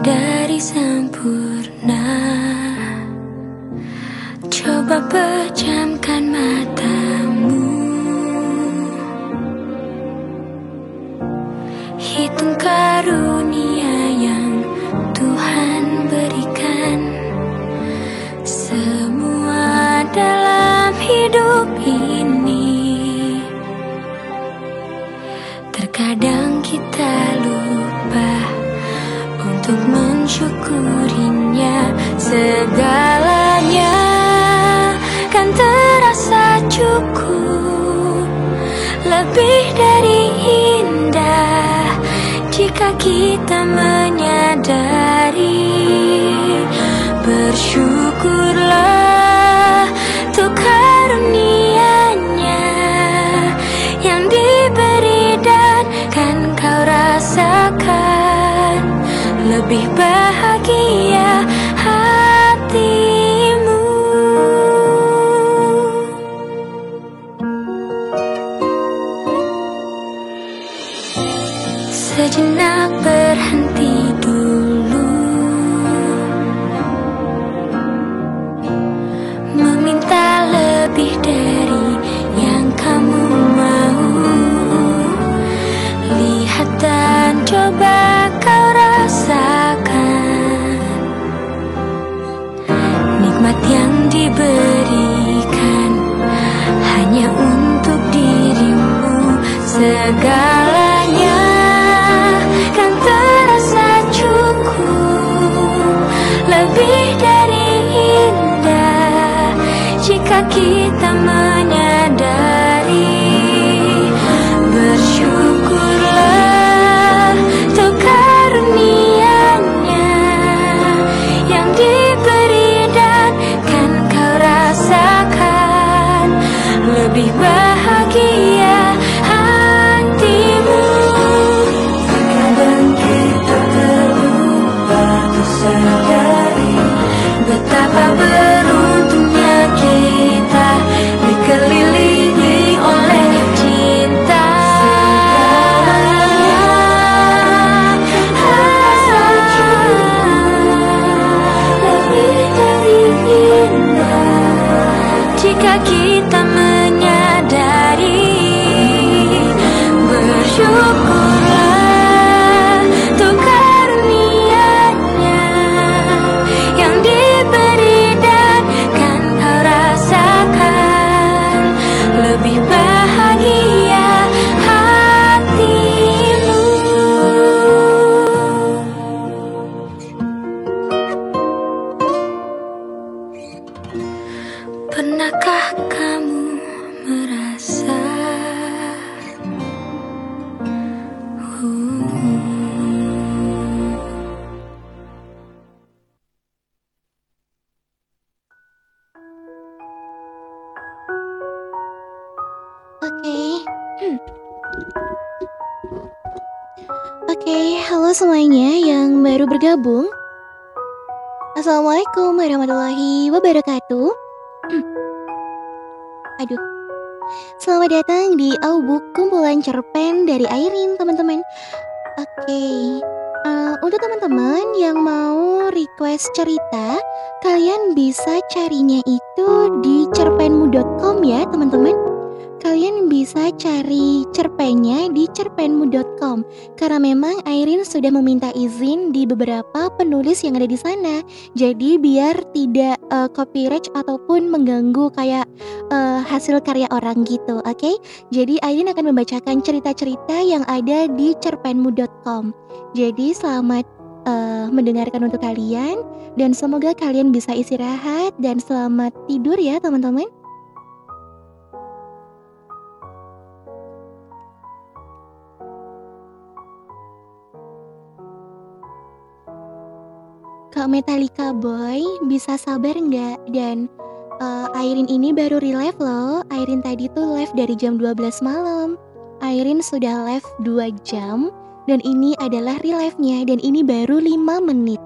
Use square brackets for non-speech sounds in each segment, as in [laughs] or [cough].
dari sempurna bergabung. Assalamualaikum warahmatullahi wabarakatuh. [clears throat] Aduh. Selamat datang di Aubuk kumpulan cerpen dari Airin, teman-teman. Oke. eh, untuk teman-teman yang mau request cerita, kalian bisa carinya itu di cerpenmu.com ya, teman-teman. Kalian bisa cari cerpennya di cerpenmu.com karena memang Airin sudah meminta izin di beberapa penulis yang ada di sana. Jadi biar tidak eh, copyright ataupun mengganggu kayak eh, hasil karya orang gitu, oke? Jadi Airin akan membacakan cerita-cerita yang ada di cerpenmu.com. Jadi selamat eh, mendengarkan untuk kalian dan semoga kalian bisa istirahat dan selamat tidur ya teman-teman. Kak Metallica Boy, bisa sabar nggak? Dan eh, Airin ini baru relive loh. Airin tadi tuh live dari jam 12 malam. Airin sudah live 2 jam dan ini adalah relive-nya dan ini baru 5 menit.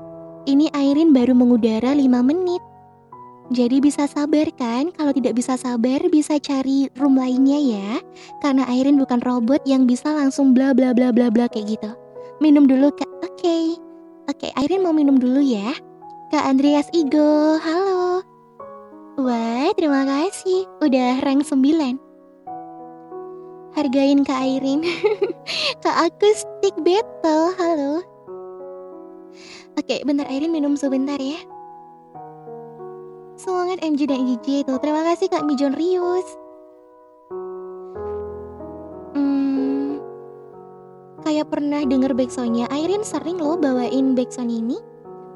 Ini Airin baru mengudara 5 menit. Jadi bisa sabar kan? Kalau tidak bisa sabar bisa cari room lainnya ya. Karena Airin bukan robot yang bisa langsung bla bla bla bla bla kayak gitu. Minum dulu Kak. Oke. Oke, Airin mau minum dulu ya. Kak Andreas Igo, halo. Wah, terima kasih. Udah rank 9. Hargain Kak Airin. [laughs] Kak Akustik Battle, halo. Oke, bentar Airin minum sebentar ya. Semangat MJ dan IJ itu. Terima kasih Kak Mijon Rius. Kayak pernah denger backsoundnya. Airin sering loh bawain backsound ini.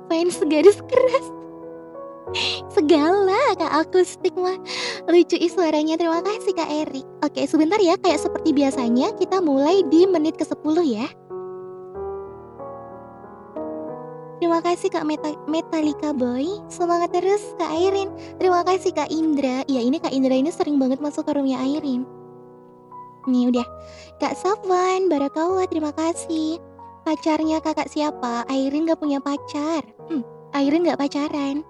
Fans garis keras. [laughs] Segala Kak akustik mah Lucu suaranya Terima kasih Kak Erik Oke sebentar ya Kayak seperti biasanya Kita mulai di menit ke 10 ya Terima kasih Kak Meta Metallica Boy. Semangat terus Kak Airin. Terima kasih Kak Indra. Ya ini Kak Indra ini sering banget masuk ke roomnya Airin. Nih udah. Kak Safwan, Barakawa, terima kasih. Pacarnya kakak siapa? Airin gak punya pacar. Hmm, Airin gak pacaran.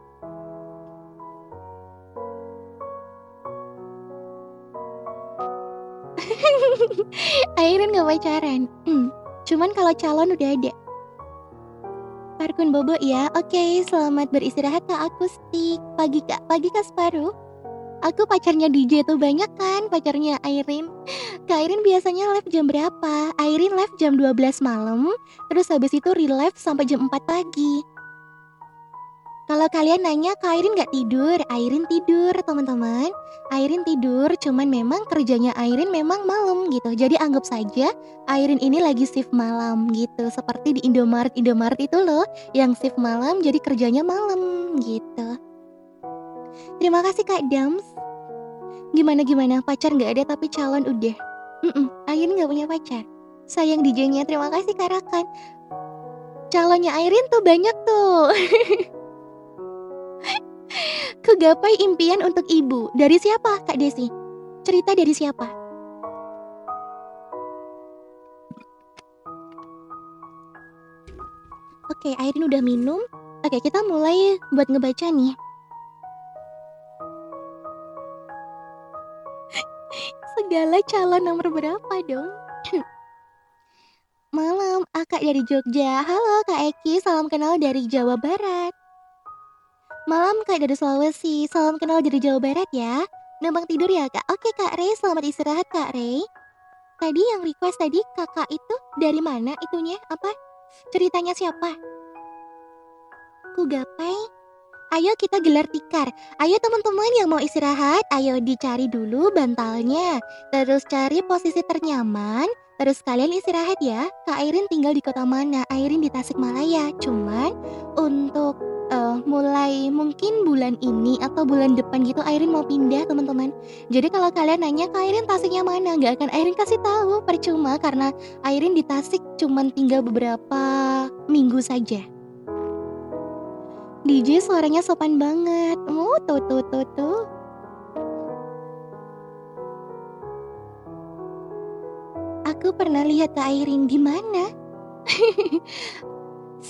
[laughs] Airin gak pacaran. Hmm, cuman kalau calon udah ada. Parkun Bobo ya. Oke, selamat beristirahat Kak Akustik. Pagi Kak, pagi Kak Sparu. Aku pacarnya DJ tuh banyak kan, pacarnya Airin. Kak Airin biasanya live jam berapa? Airin live jam 12 malam, terus habis itu relive sampai jam 4 pagi. Kalau kalian nanya ke Airin nggak tidur, Airin tidur teman-teman. Airin tidur, cuman memang kerjanya Airin memang malam gitu. Jadi anggap saja Airin ini lagi shift malam gitu. Seperti di Indomaret Indomaret itu loh, yang shift malam jadi kerjanya malam gitu. Terima kasih Kak Dams. Gimana gimana pacar nggak ada tapi calon udah. Mm -mm, Airin nggak punya pacar. Sayang DJ-nya terima kasih Kak Rakan. Calonnya Airin tuh banyak tuh. [laughs] Kegapai impian untuk ibu. Dari siapa, Kak Desi? Cerita dari siapa? Oke, Airin udah minum. Oke, kita mulai buat ngebaca nih. Segala calon nomor berapa dong? Malam, Akak dari Jogja. Halo Kak Eki, salam kenal dari Jawa Barat. Malam Kak dari Sulawesi, salam kenal dari Jawa Barat ya. Numpang tidur ya Kak? Oke Kak Rey, selamat istirahat Kak Rey. Tadi yang request tadi kakak itu dari mana itunya? Apa? Ceritanya siapa? Ku gapai? Ayo kita gelar tikar. Ayo teman-teman yang mau istirahat, ayo dicari dulu bantalnya. Terus cari posisi ternyaman. Terus kalian istirahat ya. Kak Airin tinggal di kota mana? Airin di Tasikmalaya. Cuman untuk uh, mulai mungkin bulan ini atau bulan depan gitu Airin mau pindah teman-teman. Jadi kalau kalian nanya ke Airin Tasiknya mana, nggak akan Airin kasih tahu percuma karena Airin di Tasik cuman tinggal beberapa minggu saja. DJ suaranya sopan banget. Oh, tuh tuh tuh tuh. Aku pernah lihat Airin di mana? [laughs]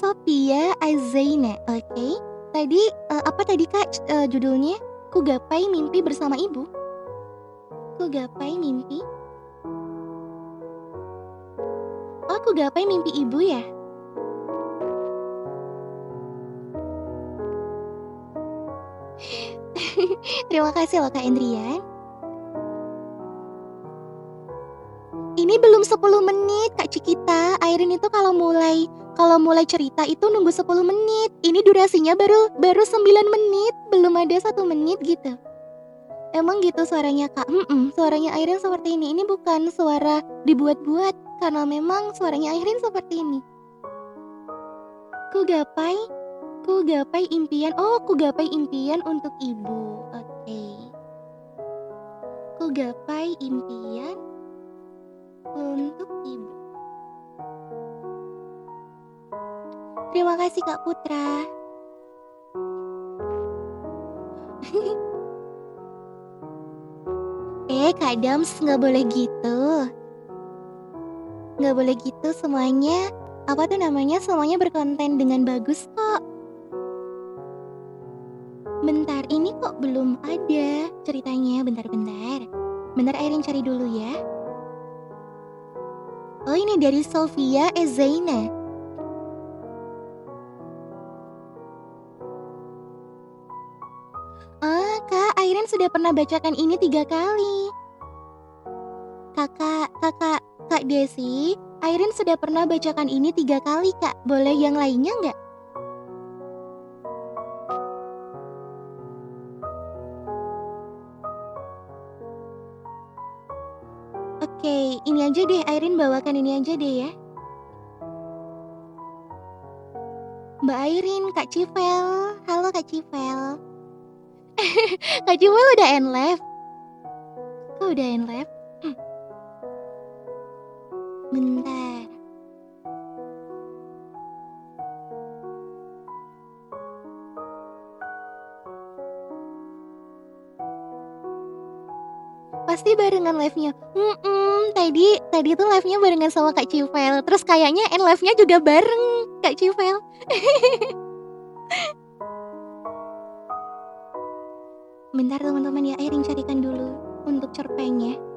Sophia Azaina, oke. Okay. Tadi uh, apa tadi Kak uh, judulnya? Ku gapai mimpi bersama ibu. Ku gapai mimpi. Oh, ku gapai mimpi ibu ya? [laughs] Terima kasih loh Kak Endrian. Ini belum 10 menit Kak Cikita. Airin itu kalau mulai kalau mulai cerita itu nunggu 10 menit. Ini durasinya baru baru 9 menit, belum ada satu menit gitu. Emang gitu suaranya kak? Hmm, -mm, suaranya Airin seperti ini. Ini bukan suara dibuat-buat, karena memang suaranya Airin seperti ini. Ku gapai, ku gapai impian. Oh, ku gapai impian untuk ibu. Oke. Okay. Ku gapai impian untuk ibu. Terima kasih Kak Putra. [laughs] eh Kak Dams nggak boleh gitu. Nggak boleh gitu semuanya. Apa tuh namanya semuanya berkonten dengan bagus kok. Belum ada ceritanya. Bentar-bentar. Bentar Airin cari dulu ya. Oh ini dari Sofia Ezaina. Ah, Kak, Airin sudah pernah bacakan ini tiga kali. Kakak, kakak, Kak Desi, Airin sudah pernah bacakan ini tiga kali, Kak. Boleh yang lainnya nggak? Oke, ini aja deh, Airin bawakan ini aja deh ya. Mbak Airin, Kak Civel. Halo Kak Civel. [laughs] Kak Civel udah end live. Kok udah end live? Hmm. Bentar. Pasti barengan live-nya. Mm-mm, tadi tadi tuh live-nya barengan sama Kak Civel. Terus kayaknya end live-nya juga bareng Kak Civel. [laughs] Bentar teman-teman ya, Airin carikan dulu untuk cerpennya.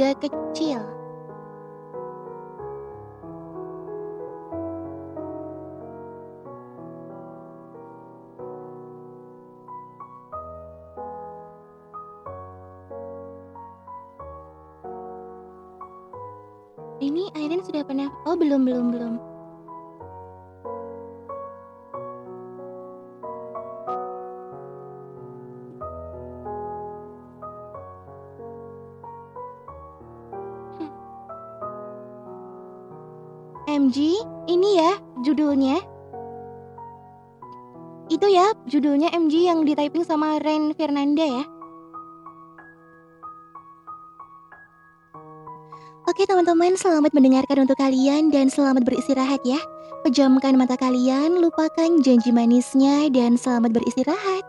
Penjaga kecil. Teman-teman, selamat mendengarkan untuk kalian dan selamat beristirahat ya. Pejamkan mata kalian, lupakan janji manisnya dan selamat beristirahat.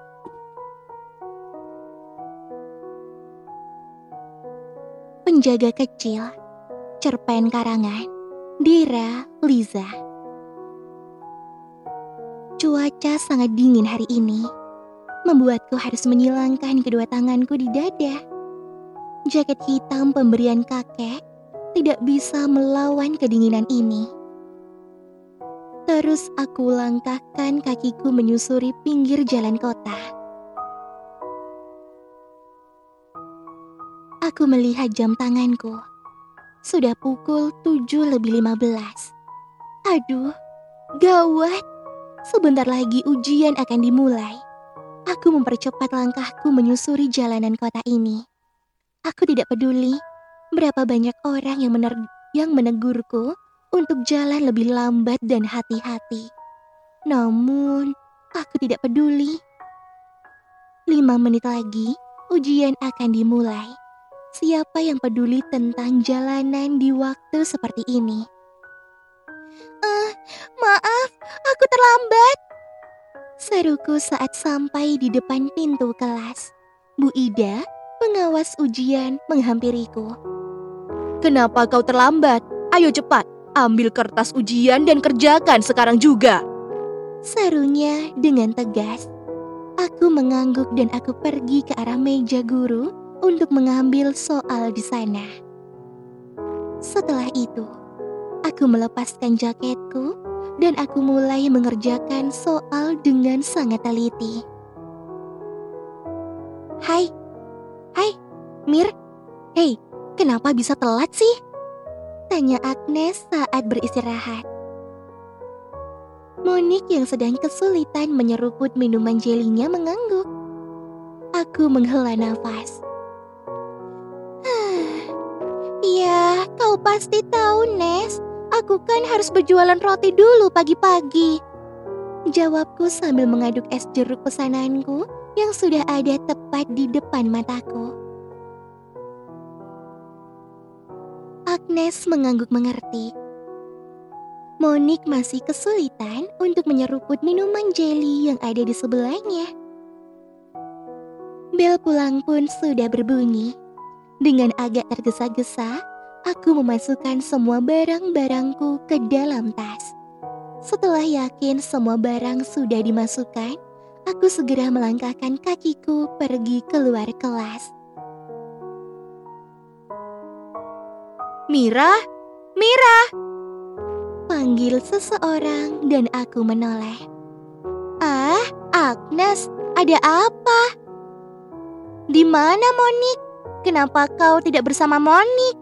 Penjaga kecil, cerpen karangan, Dira Liza. Cuaca sangat dingin hari ini, membuatku harus menyilangkan kedua tanganku di dada. Jaket hitam pemberian kakek tidak bisa melawan kedinginan ini. Terus aku langkahkan kakiku menyusuri pinggir jalan kota. Aku melihat jam tanganku. Sudah pukul 7 lebih 15. Aduh, gawat. Sebentar lagi ujian akan dimulai. Aku mempercepat langkahku menyusuri jalanan kota ini. Aku tidak peduli berapa banyak orang yang, mener- yang menegurku untuk jalan lebih lambat dan hati-hati. Namun, aku tidak peduli. Lima menit lagi, ujian akan dimulai. Siapa yang peduli tentang jalanan di waktu seperti ini? Eh, maaf, aku terlambat. Seruku saat sampai di depan pintu kelas. Bu Ida, pengawas ujian, menghampiriku. Kenapa kau terlambat? Ayo cepat, ambil kertas ujian dan kerjakan sekarang juga. Serunya dengan tegas. Aku mengangguk dan aku pergi ke arah meja guru untuk mengambil soal di sana. Setelah itu, aku melepaskan jaketku dan aku mulai mengerjakan soal dengan sangat teliti. Hai, hai, Mir, hei, kenapa bisa telat sih? Tanya Agnes saat beristirahat. Monik yang sedang kesulitan menyeruput minuman jelinya mengangguk. Aku menghela nafas. [sighs] Iya, kau pasti tahu, Nes. Aku kan harus berjualan roti dulu pagi-pagi. Jawabku sambil mengaduk es jeruk pesananku yang sudah ada tepat di depan mataku. Agnes mengangguk mengerti. Monik masih kesulitan untuk menyeruput minuman jelly yang ada di sebelahnya. Bel pulang pun sudah berbunyi. Dengan agak tergesa-gesa, aku memasukkan semua barang-barangku ke dalam tas. Setelah yakin semua barang sudah dimasukkan, aku segera melangkahkan kakiku pergi keluar kelas. Mira, Mira, Panggil seseorang dan aku menoleh. Ah, Agnes, ada apa? di mana Monik? Kenapa kau tidak bersama Monik?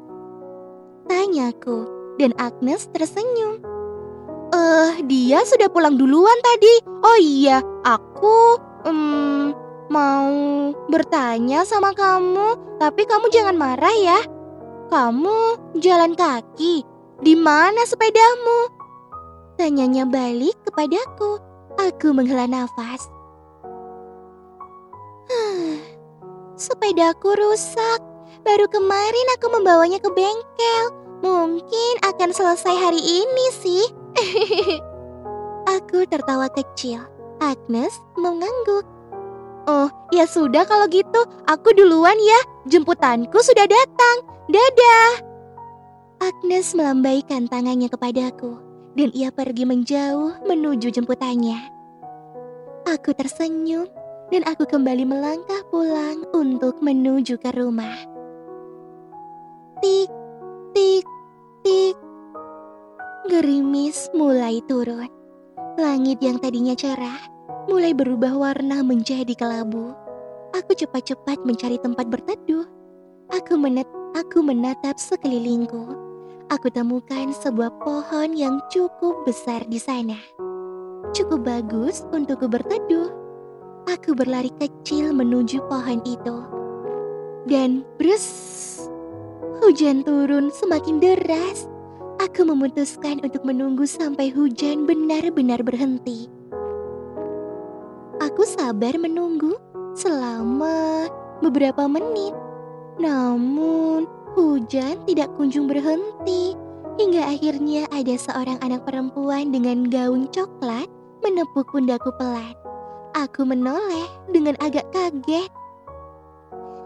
Tanyaku, dan Agnes tersenyum. Eh, dia sudah pulang duluan tadi. Oh iya, aku em, mau bertanya sama kamu, tapi kamu jangan marah ya. Kamu jalan kaki. Di mana sepedamu? Tanyanya balik kepadaku. Aku menghela nafas. "Huh, Sepedaku rusak. Baru kemarin aku membawanya ke bengkel. Mungkin akan selesai hari ini sih. [laughs] aku tertawa kecil. Agnes mengangguk. Oh, ya sudah kalau gitu. Aku duluan ya. Jemputanku sudah datang. Dadah. Agnes melambaikan tangannya kepadaku dan ia pergi menjauh menuju jemputannya. Aku tersenyum dan aku kembali melangkah pulang untuk menuju ke rumah. Tik, tik, tik. Gerimis mulai turun. Langit yang tadinya cerah mulai berubah warna menjadi kelabu. Aku cepat-cepat mencari tempat berteduh. Aku menet aku menatap sekelilingku. Aku temukan sebuah pohon yang cukup besar di sana. Cukup bagus untukku berteduh. Aku berlari kecil menuju pohon itu. Dan brus, hujan turun semakin deras. Aku memutuskan untuk menunggu sampai hujan benar-benar berhenti. Aku sabar menunggu selama beberapa menit. Namun, hujan tidak kunjung berhenti hingga akhirnya ada seorang anak perempuan dengan gaun coklat menepuk pundakku pelan. Aku menoleh dengan agak kaget.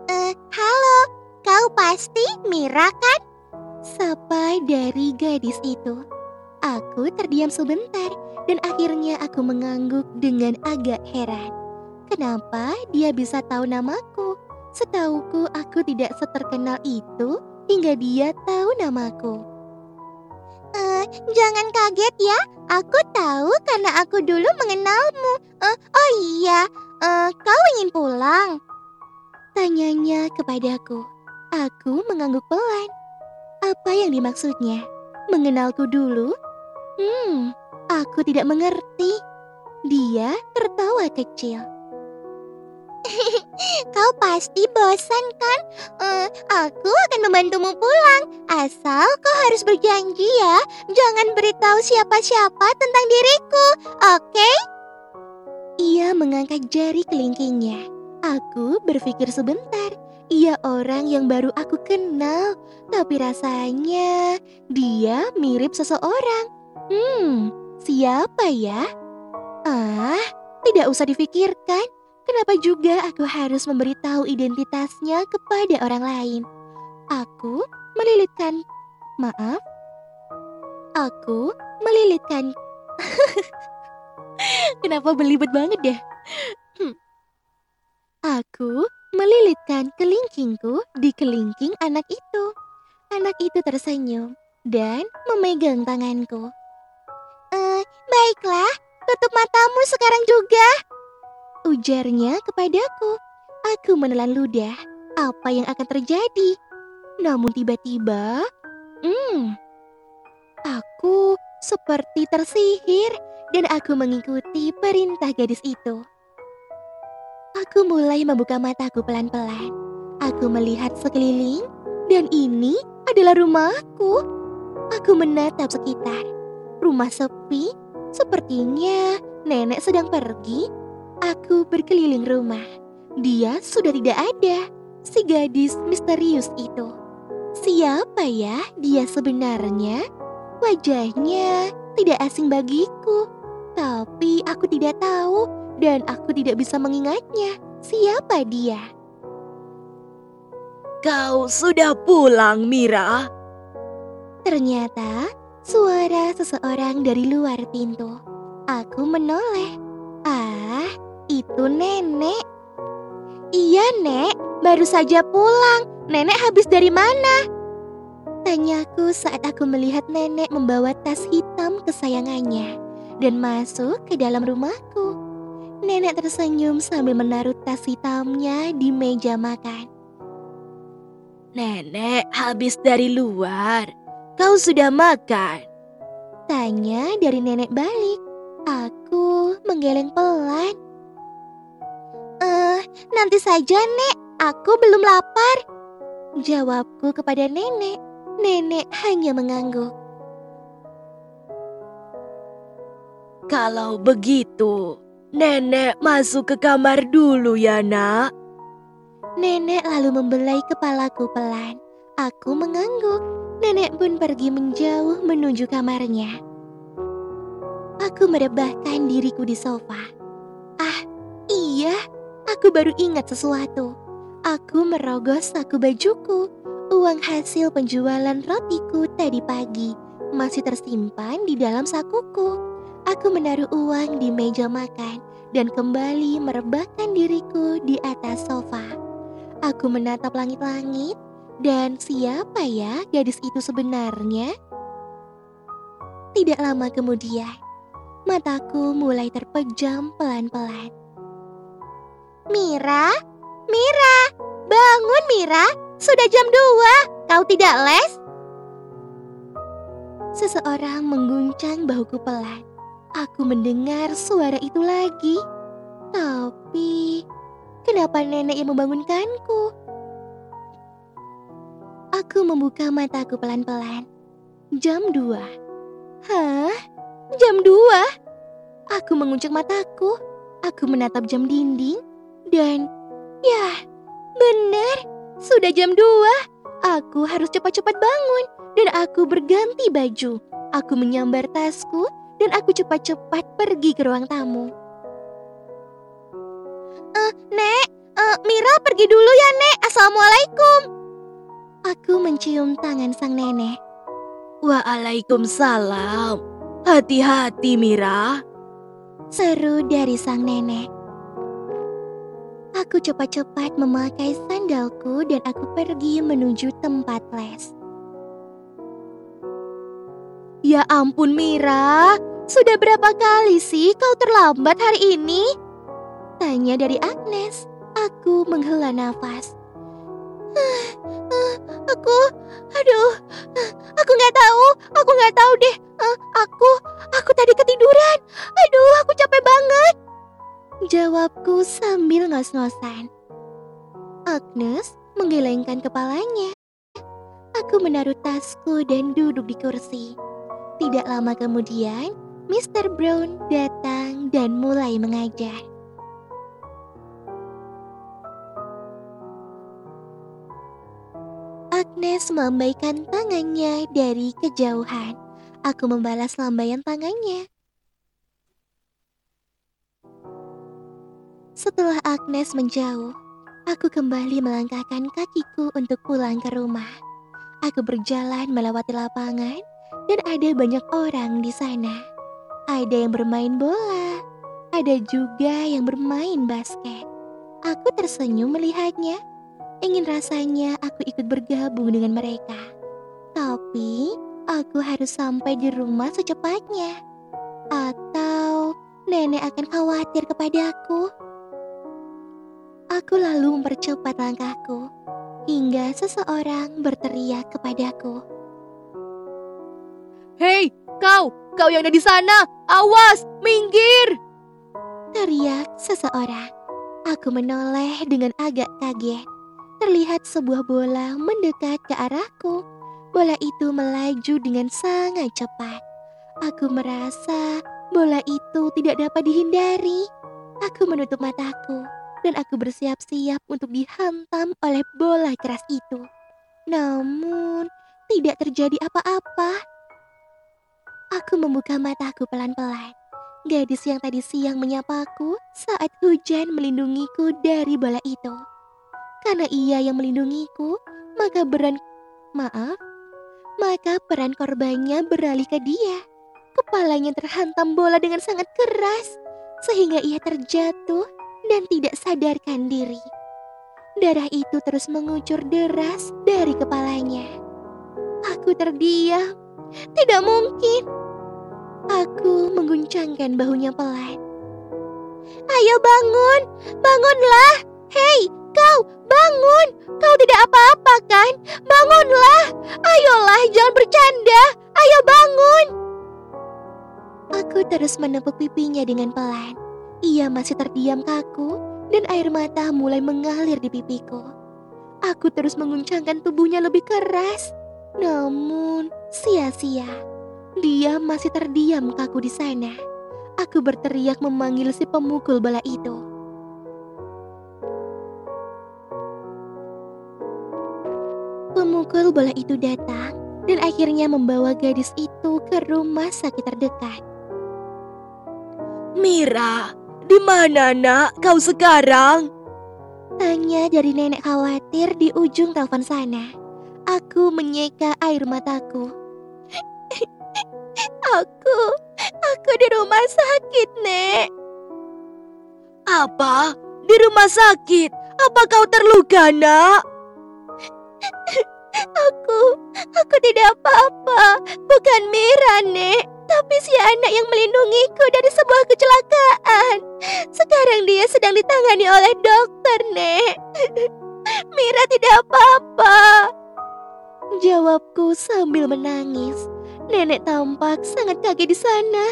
Eh, halo, kau pasti Mira kan? Sapa dari gadis itu. Aku terdiam sebentar dan akhirnya aku mengangguk dengan agak heran. Kenapa dia bisa tahu namaku? Setauku aku tidak seterkenal itu hingga dia tahu namaku. Eh, jangan kaget ya, aku tahu karena aku dulu mengenalmu. Eh, oh iya, eh, kau ingin pulang? Tanyanya kepadaku. Aku mengangguk pelan. Apa yang dimaksudnya? Mengenalku dulu? Hmm, aku tidak mengerti. Dia tertawa kecil. Kau pasti bosan kan? Eh, aku akan membantumu pulang. Asal kau harus berjanji ya, jangan beritahu siapa-siapa tentang diriku, oke? Ia mengangkat jari kelingkingnya. Aku berpikir sebentar. Ia orang yang baru aku kenal, tapi rasanya dia mirip seseorang. Hmm, siapa ya? Ah, tidak usah difikirkan. Kenapa juga aku harus memberitahu identitasnya kepada orang lain? Aku melilitkan, maaf, aku melilitkan. [laughs] Kenapa belibet banget ya? Hmm. Aku melilitkan kelingkingku di kelingking anak itu. Anak itu tersenyum dan memegang tanganku. Eh, baiklah, tutup matamu sekarang juga. Ujarnya kepadaku. Aku menelan ludah. Apa yang akan terjadi? Namun tiba-tiba, hmm, aku seperti tersihir dan aku mengikuti perintah gadis itu. Aku mulai membuka mataku pelan-pelan. Aku melihat sekeliling dan ini adalah rumahku. Aku menatap sekitar. Rumah sepi, sepertinya nenek sedang pergi Aku berkeliling rumah. Dia sudah tidak ada. Si gadis misterius itu. Siapa ya dia sebenarnya? Wajahnya tidak asing bagiku. Tapi aku tidak tahu dan aku tidak bisa mengingatnya. Siapa dia? Kau sudah pulang, Mira? Ternyata suara seseorang dari luar pintu. Aku menoleh. Ah, itu nenek. Iya, Nek. Baru saja pulang. Nenek habis dari mana? Tanyaku saat aku melihat nenek membawa tas hitam kesayangannya dan masuk ke dalam rumahku. Nenek tersenyum sambil menaruh tas hitamnya di meja makan. Nenek habis dari luar. Kau sudah makan? Tanya dari nenek balik. Aku menggeleng pelan. Eh, nanti saja, Nek. Aku belum lapar. Jawabku kepada nenek. Nenek hanya mengangguk. Kalau begitu, nenek masuk ke kamar dulu ya, Nak. Nenek lalu membelai kepalaku pelan. Aku mengangguk. Nenek pun pergi menjauh menuju kamarnya. Aku merebahkan diriku di sofa. Ah, iya, aku baru ingat sesuatu. Aku merogoh saku bajuku. Uang hasil penjualan rotiku tadi pagi masih tersimpan di dalam sakuku. Aku menaruh uang di meja makan dan kembali merebahkan diriku di atas sofa. Aku menatap langit-langit dan siapa ya gadis itu sebenarnya? Tidak lama kemudian, mataku mulai terpejam pelan-pelan. Mira, Mira, bangun Mira, sudah jam 2, kau tidak les? Seseorang mengguncang bahuku pelan. Aku mendengar suara itu lagi. Tapi, kenapa nenek yang membangunkanku? Aku membuka mataku pelan-pelan. Jam 2. Hah? Jam 2? Aku menguncang mataku. Aku menatap jam dinding. Dan, ya, benar. Sudah jam 2. Aku harus cepat-cepat bangun. Dan aku berganti baju. Aku menyambar tasku dan aku cepat-cepat pergi ke ruang tamu. Eh, Nek, eh, Mira pergi dulu ya, Nek. Assalamualaikum. Aku mencium tangan sang nenek. Waalaikumsalam. Hati-hati, Mira. Seru dari sang nenek. Aku cepat-cepat memakai sandalku dan aku pergi menuju tempat les. Ya ampun Mira, sudah berapa kali sih kau terlambat hari ini? Tanya dari Agnes. Aku menghela nafas. "Ah, ah, aku, aduh, aku nggak tahu, aku nggak tahu deh. Aku, aku tadi ketiduran. Aduh, aku capek banget. Jawabku sambil ngos-ngosan. Agnes menggelengkan kepalanya. Aku menaruh tasku dan duduk di kursi. Tidak lama kemudian, Mr. Brown datang dan mulai mengajar. Agnes melambaikan tangannya dari kejauhan. Aku membalas lambaian tangannya. Setelah Agnes menjauh, aku kembali melangkahkan kakiku untuk pulang ke rumah. Aku berjalan melewati lapangan dan ada banyak orang di sana. Ada yang bermain bola, ada juga yang bermain basket. Aku tersenyum melihatnya. Ingin rasanya aku ikut bergabung dengan mereka. Tapi aku harus sampai di rumah secepatnya. Atau nenek akan khawatir kepadaku. Aku lalu mempercepat langkahku hingga seseorang berteriak kepadaku. Hei, kau, kau yang ada di sana, awas, minggir! Teriak seseorang. Aku menoleh dengan agak kaget. Terlihat sebuah bola mendekat ke arahku. Bola itu melaju dengan sangat cepat. Aku merasa bola itu tidak dapat dihindari. Aku menutup mataku dan aku bersiap-siap untuk dihantam oleh bola keras itu. Namun, tidak terjadi apa-apa. Aku membuka mataku pelan-pelan. Gadis yang tadi siang menyapaku saat hujan melindungiku dari bola itu. Karena ia yang melindungiku, maka beran maaf, maka peran korbannya beralih ke dia. Kepalanya terhantam bola dengan sangat keras, sehingga ia terjatuh dan tidak sadarkan diri. Darah itu terus mengucur deras dari kepalanya. Aku terdiam. Tidak mungkin. Aku mengguncangkan bahunya pelan. Ayo bangun, bangunlah. Hei, kau bangun. Kau tidak apa-apa kan? Bangunlah. Ayolah, jangan bercanda. Ayo bangun. Aku terus menepuk pipinya dengan pelan. Ia masih terdiam kaku dan air mata mulai mengalir di pipiku. Aku terus menguncangkan tubuhnya lebih keras. Namun, sia-sia. Dia masih terdiam kaku di sana. Aku berteriak memanggil si pemukul bola itu. Pemukul bola itu datang dan akhirnya membawa gadis itu ke rumah sakit terdekat. Mira, di mana nak kau sekarang? Tanya dari nenek khawatir di ujung telepon sana. Aku menyeka air mataku. [laughs] aku, aku di rumah sakit, Nek. Apa? Di rumah sakit? Apa kau terluka, nak? [laughs] Aku, aku tidak apa-apa. Bukan Mira, Nek. Tapi si anak yang melindungiku dari sebuah kecelakaan. Sekarang dia sedang ditangani oleh dokter, Nek. [laughs] Mira tidak apa-apa. Jawabku sambil menangis. Nenek tampak sangat kaget di sana.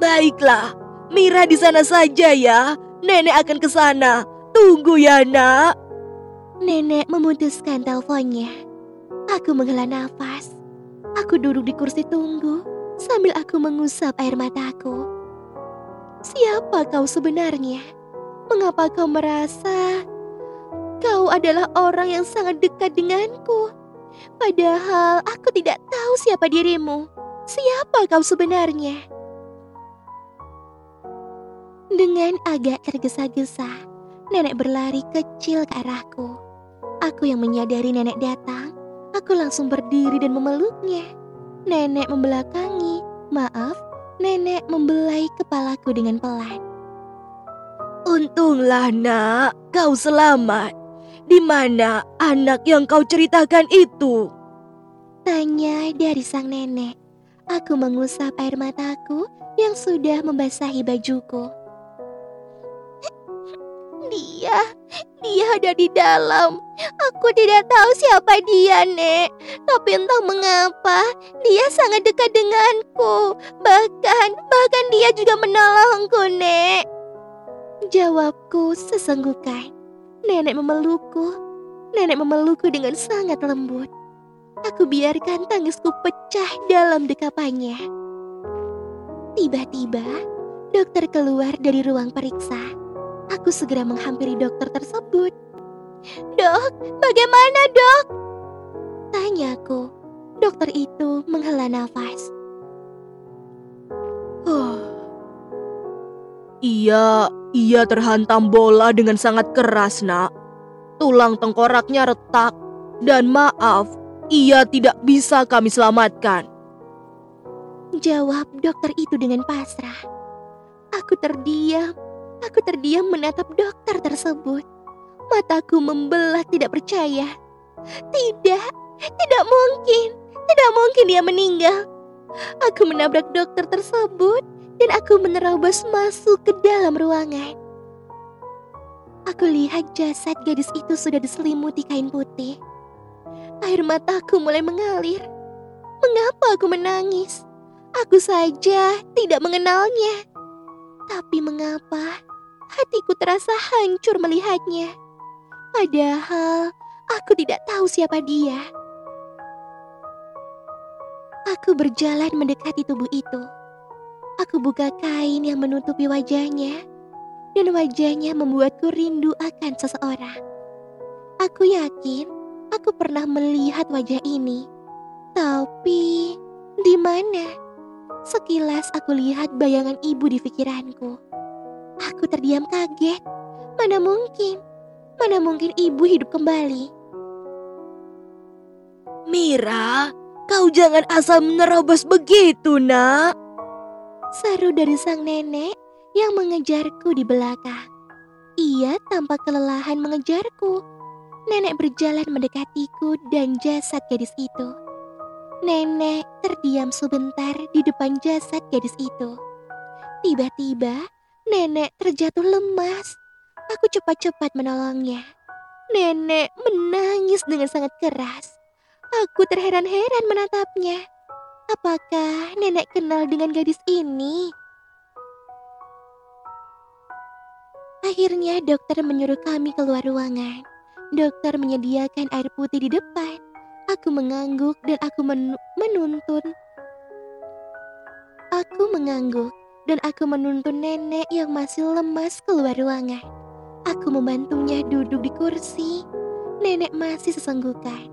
Baiklah, Mira di sana saja ya. Nenek akan ke sana. Tunggu ya, nak. Nenek memutuskan teleponnya. Aku menghela nafas. Aku duduk di kursi tunggu sambil aku mengusap air mataku. Siapa kau sebenarnya? Mengapa kau merasa kau adalah orang yang sangat dekat denganku? Padahal aku tidak tahu siapa dirimu. Siapa kau sebenarnya? Dengan agak tergesa-gesa, nenek berlari kecil ke arahku. Aku yang menyadari nenek datang, aku langsung berdiri dan memeluknya. Nenek membelakangi, maaf, nenek membelai kepalaku dengan pelan. Untunglah, nak, kau selamat. Di mana anak yang kau ceritakan itu? Tanya dari sang nenek. Aku mengusap air mataku yang sudah membasahi bajuku. Dia, dia ada di dalam. Aku tidak tahu siapa dia, Nek. Tapi entah mengapa, dia sangat dekat denganku. Bahkan, bahkan dia juga menolongku, Nek. Jawabku sesenggukan. Nenek memelukku. Nenek memelukku dengan sangat lembut. Aku biarkan tangisku pecah dalam dekapannya. Tiba-tiba, dokter keluar dari ruang periksa. Aku segera menghampiri dokter tersebut. Dok, bagaimana dok? Tanyaku. Dokter itu menghela nafas. Huh. Iya, ia terhantam bola dengan sangat keras, nak. Tulang tengkoraknya retak. Dan maaf, ia tidak bisa kami selamatkan. Jawab dokter itu dengan pasrah. Aku terdiam. Aku terdiam menatap dokter tersebut. Mataku membelah tidak percaya. Tidak, tidak mungkin. Tidak mungkin dia meninggal. Aku menabrak dokter tersebut dan aku menerobos masuk ke dalam ruangan. Aku lihat jasad gadis itu sudah diselimuti kain putih. Air mataku mulai mengalir. Mengapa aku menangis? Aku saja tidak mengenalnya. Tapi mengapa hatiku terasa hancur melihatnya? Padahal aku tidak tahu siapa dia. Aku berjalan mendekati tubuh itu. Aku buka kain yang menutupi wajahnya, dan wajahnya membuatku rindu akan seseorang. Aku yakin aku pernah melihat wajah ini, tapi di mana? Sekilas aku lihat bayangan ibu di pikiranku. Aku terdiam kaget. Mana mungkin? Mana mungkin ibu hidup kembali? Mira, kau jangan asal menerobos begitu, nak. Seru dari sang nenek yang mengejarku di belakang. Ia tampak kelelahan mengejarku. Nenek berjalan mendekatiku dan jasad gadis itu. Nenek terdiam sebentar di depan jasad gadis itu. Tiba-tiba, nenek terjatuh lemas. Aku cepat-cepat menolongnya. Nenek menangis dengan sangat keras. Aku terheran-heran menatapnya. Apakah nenek kenal dengan gadis ini? Akhirnya dokter menyuruh kami keluar ruangan. Dokter menyediakan air putih di depan. Aku mengangguk dan aku men- menuntun. Aku mengangguk dan aku menuntun nenek yang masih lemas keluar ruangan. Aku membantunya duduk di kursi. Nenek masih sesenggukan.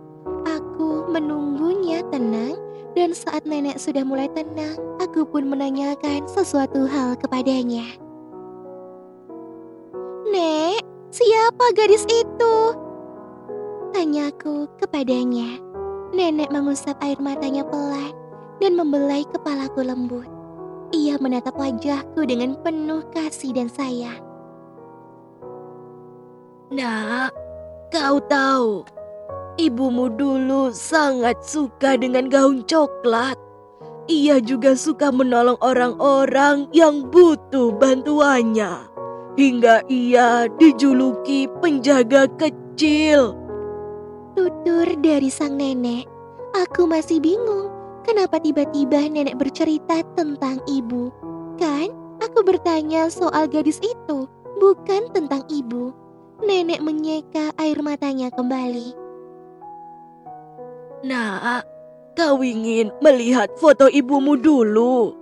Aku menunggunya tenang dan saat nenek sudah mulai tenang, aku pun menanyakan sesuatu hal kepadanya. Nek, siapa gadis itu? Tanyaku kepadanya. Nenek mengusap air matanya pelan dan membelai kepalaku lembut. Ia menatap wajahku dengan penuh kasih dan sayang. Nak, kau tahu, ibumu dulu sangat suka dengan gaun coklat. Ia juga suka menolong orang-orang yang butuh bantuannya. Hingga ia dijuluki penjaga kecil. Tutur dari sang nenek. Aku masih bingung. Kenapa tiba-tiba nenek bercerita tentang ibu? Kan aku bertanya soal gadis itu, bukan tentang ibu. Nenek menyeka air matanya kembali. Nak, kau ingin melihat foto ibumu dulu.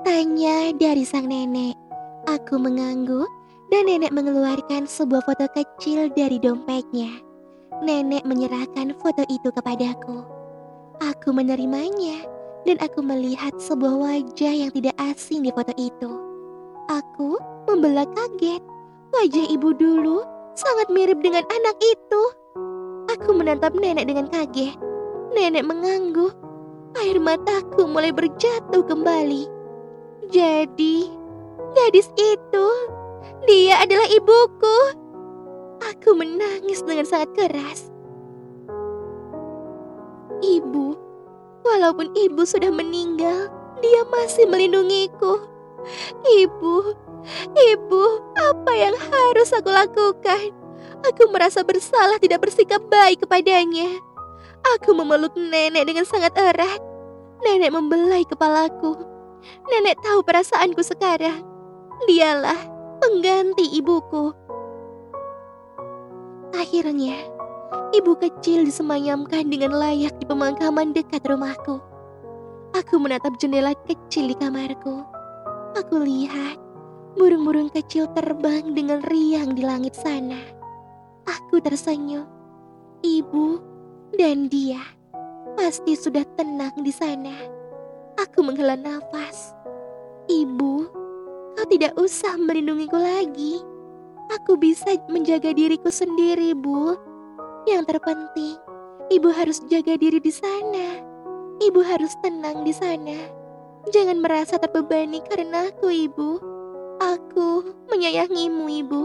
Tanya dari sang nenek. Aku mengangguk dan nenek mengeluarkan sebuah foto kecil dari dompetnya. Nenek menyerahkan foto itu kepadaku. Aku menerimanya dan aku melihat sebuah wajah yang tidak asing di foto itu. Aku membelah kaget. Wajah ibu dulu sangat mirip dengan anak itu. Aku menatap nenek dengan kaget. Nenek mengangguk. Air mataku mulai berjatuh kembali. Jadi, gadis itu, dia adalah ibuku. Aku menangis dengan sangat keras. Ibu, walaupun ibu sudah meninggal, dia masih melindungiku. Ibu, ibu, apa yang harus aku lakukan? Aku merasa bersalah tidak bersikap baik kepadanya. Aku memeluk nenek dengan sangat erat. Nenek membelai kepalaku. Nenek tahu perasaanku sekarang. Dialah pengganti ibuku. Akhirnya, ibu kecil disemayamkan dengan layak di pemakaman dekat rumahku. Aku menatap jendela kecil di kamarku. Aku lihat burung-burung kecil terbang dengan riang di langit sana. Aku tersenyum. Ibu dan dia pasti sudah tenang di sana. Aku menghela nafas. Ibu, kau tidak usah melindungiku lagi. Aku bisa menjaga diriku sendiri, Bu. Yang terpenting, ibu harus jaga diri di sana. Ibu harus tenang di sana. Jangan merasa terbebani karena aku, Ibu. Aku menyayangimu, Ibu.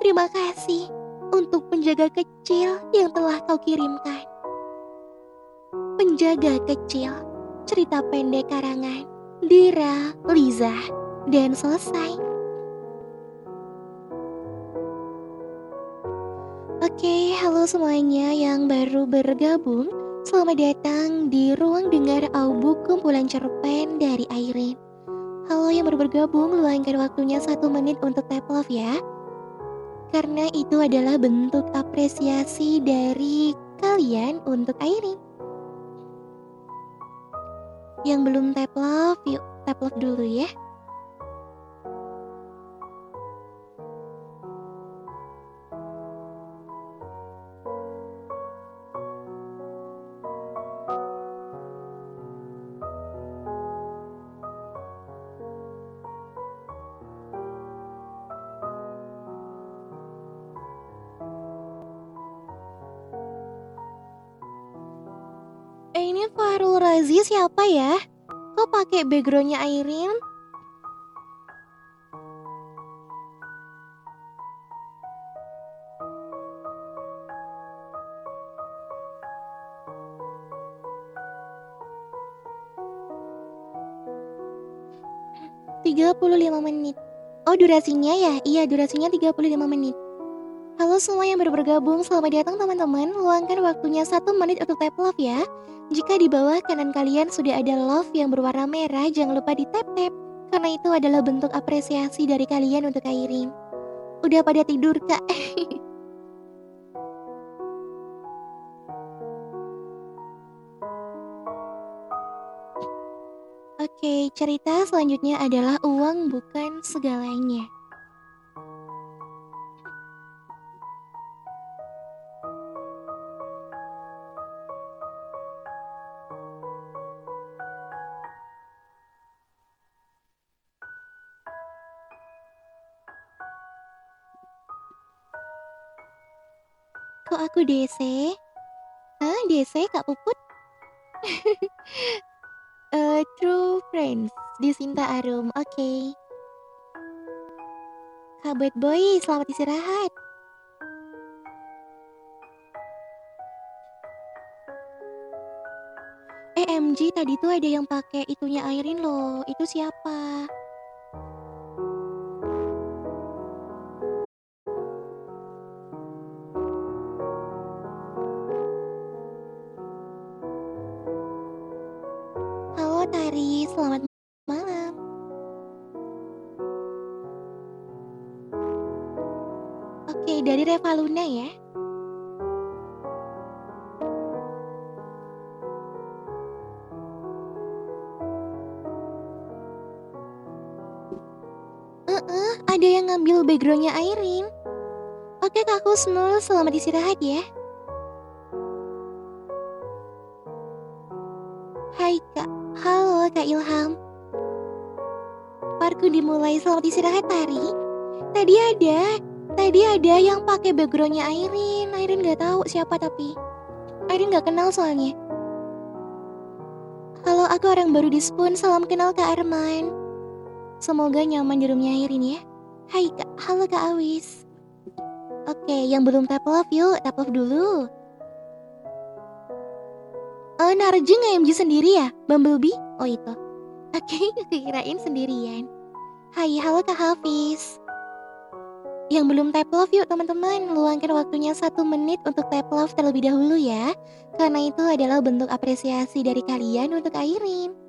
Terima kasih untuk penjaga kecil yang telah kau kirimkan. Penjaga kecil, cerita pendek karangan Dira Liza dan selesai. Oke, halo semuanya yang baru bergabung. Selamat datang di ruang dengar audiobook kumpulan cerpen dari Airin. Halo yang baru bergabung, luangkan waktunya satu menit untuk tap love ya. Karena itu adalah bentuk apresiasi dari kalian untuk Airin. Yang belum tap love, yuk tap love dulu ya. Razi siapa ya? Kok pakai backgroundnya Airin? Tiga puluh lima menit. Oh durasinya ya? Iya durasinya 35 menit. Halo semua yang baru bergabung, selamat datang teman-teman. Luangkan waktunya satu menit untuk tap love ya. Jika di bawah kanan kalian sudah ada love yang berwarna merah, jangan lupa di tap tap. Karena itu adalah bentuk apresiasi dari kalian untuk Airin. Udah pada tidur kak? [laughs] Oke, cerita selanjutnya adalah uang bukan segalanya. DC? Hah, DC Kak Puput? [laughs] Eh, True Friends di Sinta Arum, oke. Kak Bad Boy, selamat istirahat. EMG tadi tuh ada yang pakai itunya Airin loh. Itu siapa? Reva Luna ya. Ada yang ngambil backgroundnya Airin. Oke Kak Kusnul, selamat istirahat ya. Hai Kak, halo Kak Ilham. Parku dimulai, selamat istirahat Tari. Tadi ada, tadi ada yang pakai backgroundnya Airin. Airin nggak tahu siapa tapi. Airin nggak kenal soalnya. Halo, aku orang baru di Spoon. Salam kenal Kak Arman. Semoga nyaman di roomnya Airin ya. Hai Kak, halo Kak Awis. Oke, yang belum tap love yuk, tap love dulu. Oh, Narji nge-MG sendiri ya? Bumblebee? Oh itu. Oke, [laughs] kirain sendirian. Hai, halo Kak Hafiz. Yang belum tap love yuk teman-teman, luangkan waktunya satu menit untuk tap love terlebih dahulu ya. Karena itu adalah bentuk apresiasi dari kalian untuk Airin.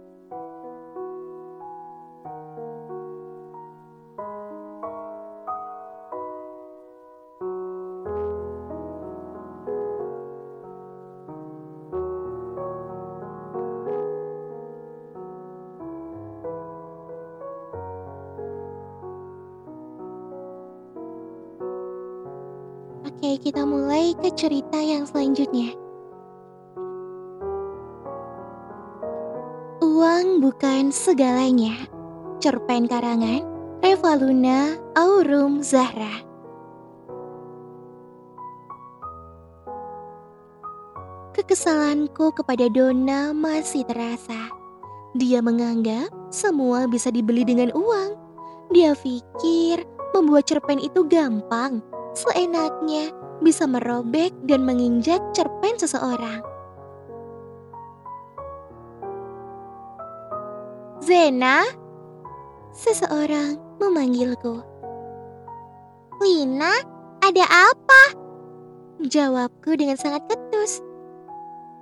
Mulai ke cerita yang selanjutnya. Uang bukan segalanya. Cerpen karangan Reva Luna Aurum Zahra. Kekesalanku kepada Dona masih terasa. Dia menganggap semua bisa dibeli dengan uang. Dia pikir membuat cerpen itu gampang, seenaknya bisa merobek dan menginjak cerpen seseorang. Zena, seseorang memanggilku. Lina, ada apa? Jawabku dengan sangat ketus.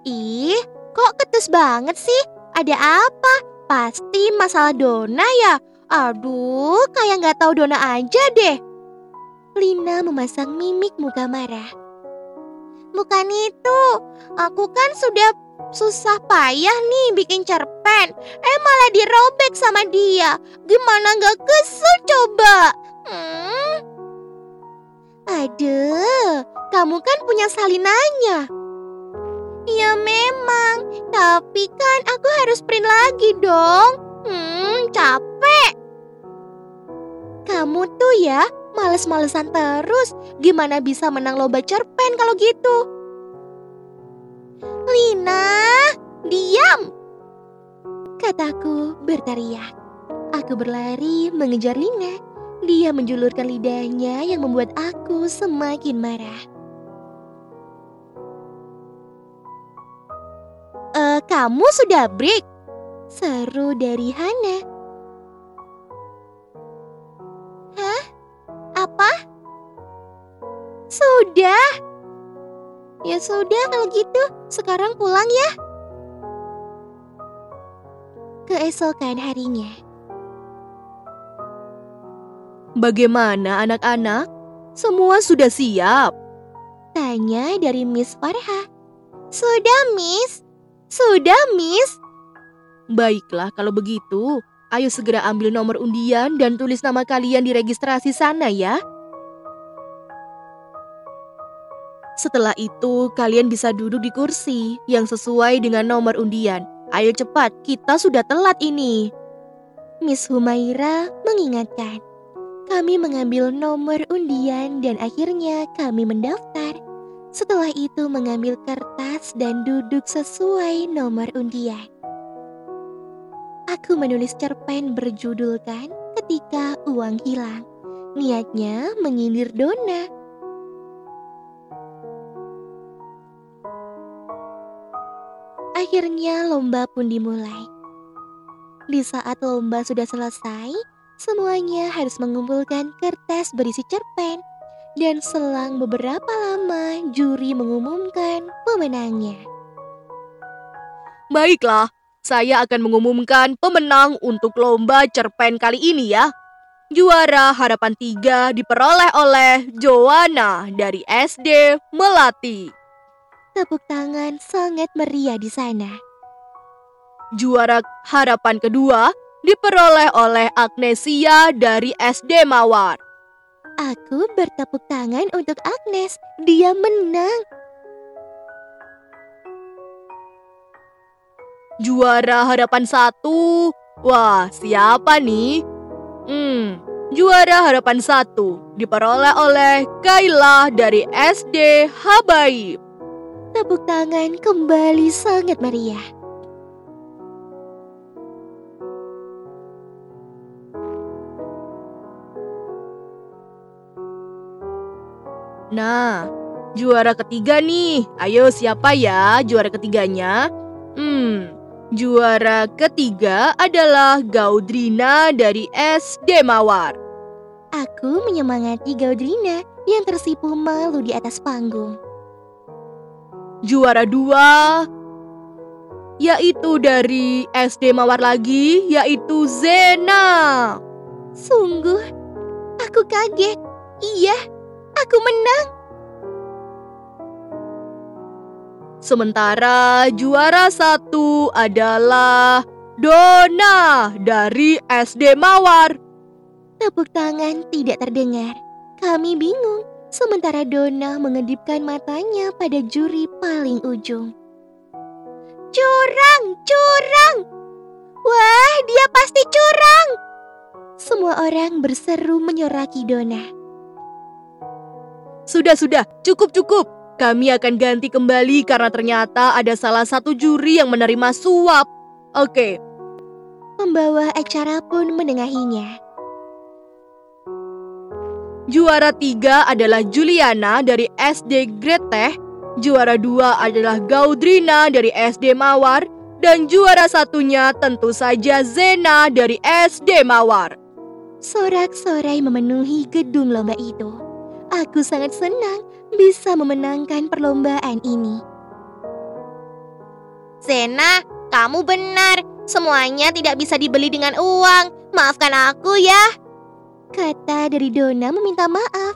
Ih, kok ketus banget sih? Ada apa? Pasti masalah Dona ya? Aduh, kayak nggak tahu Dona aja deh. Lina memasang mimik muka marah. Bukan itu, aku kan sudah susah payah nih bikin cerpen. Eh malah dirobek sama dia. Gimana gak kesel coba? Hmm? Aduh, kamu kan punya salinannya. Ya memang, tapi kan aku harus print lagi dong. Hmm, capek. Kamu tuh ya males-malesan terus. Gimana bisa menang lomba cerpen kalau gitu? Lina, Diam! Kataku berteriak. Aku berlari mengejar Lina. Dia menjulurkan lidahnya yang membuat aku semakin marah. Eh, kamu sudah break? Seru dari Hana. Hah? Sudah? Ya sudah kalau gitu, sekarang pulang ya. Keesokan harinya, Bagaimana anak-anak? Semua sudah siap. tanya dari Miss Farha. Sudah, Miss. Sudah, Miss. Baiklah kalau begitu. Ayo segera ambil nomor undian dan tulis nama kalian di registrasi sana ya. Setelah itu, kalian bisa duduk di kursi yang sesuai dengan nomor undian. Ayo cepat, kita sudah telat ini. Miss Humaira mengingatkan. Kami mengambil nomor undian dan akhirnya kami mendaftar. Setelah itu mengambil kertas dan duduk sesuai nomor undian. Aku menulis cerpen berjudulkan Ketika Uang Hilang. Niatnya menyindir Dona. Akhirnya lomba pun dimulai. Di saat lomba sudah selesai, semuanya harus mengumpulkan kertas berisi cerpen. Dan selang beberapa lama, juri mengumumkan pemenangnya. Baiklah, saya akan mengumumkan pemenang untuk lomba cerpen kali ini ya. Juara harapan tiga diperoleh oleh Joanna dari SD Melati. Tepuk tangan sangat meriah di sana. Juara harapan kedua diperoleh oleh Agnesia dari SD Mawar. Aku bertepuk tangan untuk Agnes. Dia menang. Juara harapan satu. Wah, siapa nih? Hmm, juara harapan satu diperoleh oleh Kaila dari SD Habaib. Tepuk tangan kembali sangat meriah. Nah, juara ketiga nih. Ayo siapa ya juara ketiganya? Hmm, juara ketiga adalah Gaudrina dari SD Mawar. Aku menyemangati Gaudrina yang tersipu malu di atas panggung. Juara dua yaitu dari SD Mawar lagi, yaitu Zena. Sungguh, aku kaget. Iya, aku menang. Sementara juara satu adalah Dona dari SD Mawar. Tepuk tangan tidak terdengar. Kami bingung. Sementara Dona mengedipkan matanya pada juri paling ujung. Curang, curang! Wah, dia pasti curang! Semua orang berseru menyoraki Dona. Sudah, sudah, cukup, cukup. Kami akan ganti kembali karena ternyata ada salah satu juri yang menerima suap. Oke, Pembawa acara pun menengahinya. Juara tiga adalah Juliana dari SD Greteh. Juara dua adalah Gaudrina dari SD Mawar. Dan juara satunya tentu saja Zena dari SD Mawar. Sorak-sorai memenuhi gedung lomba itu. Aku sangat senang bisa memenangkan perlombaan ini. Zena, kamu benar. Semuanya tidak bisa dibeli dengan uang. Maafkan aku ya. Kata dari Dona meminta maaf.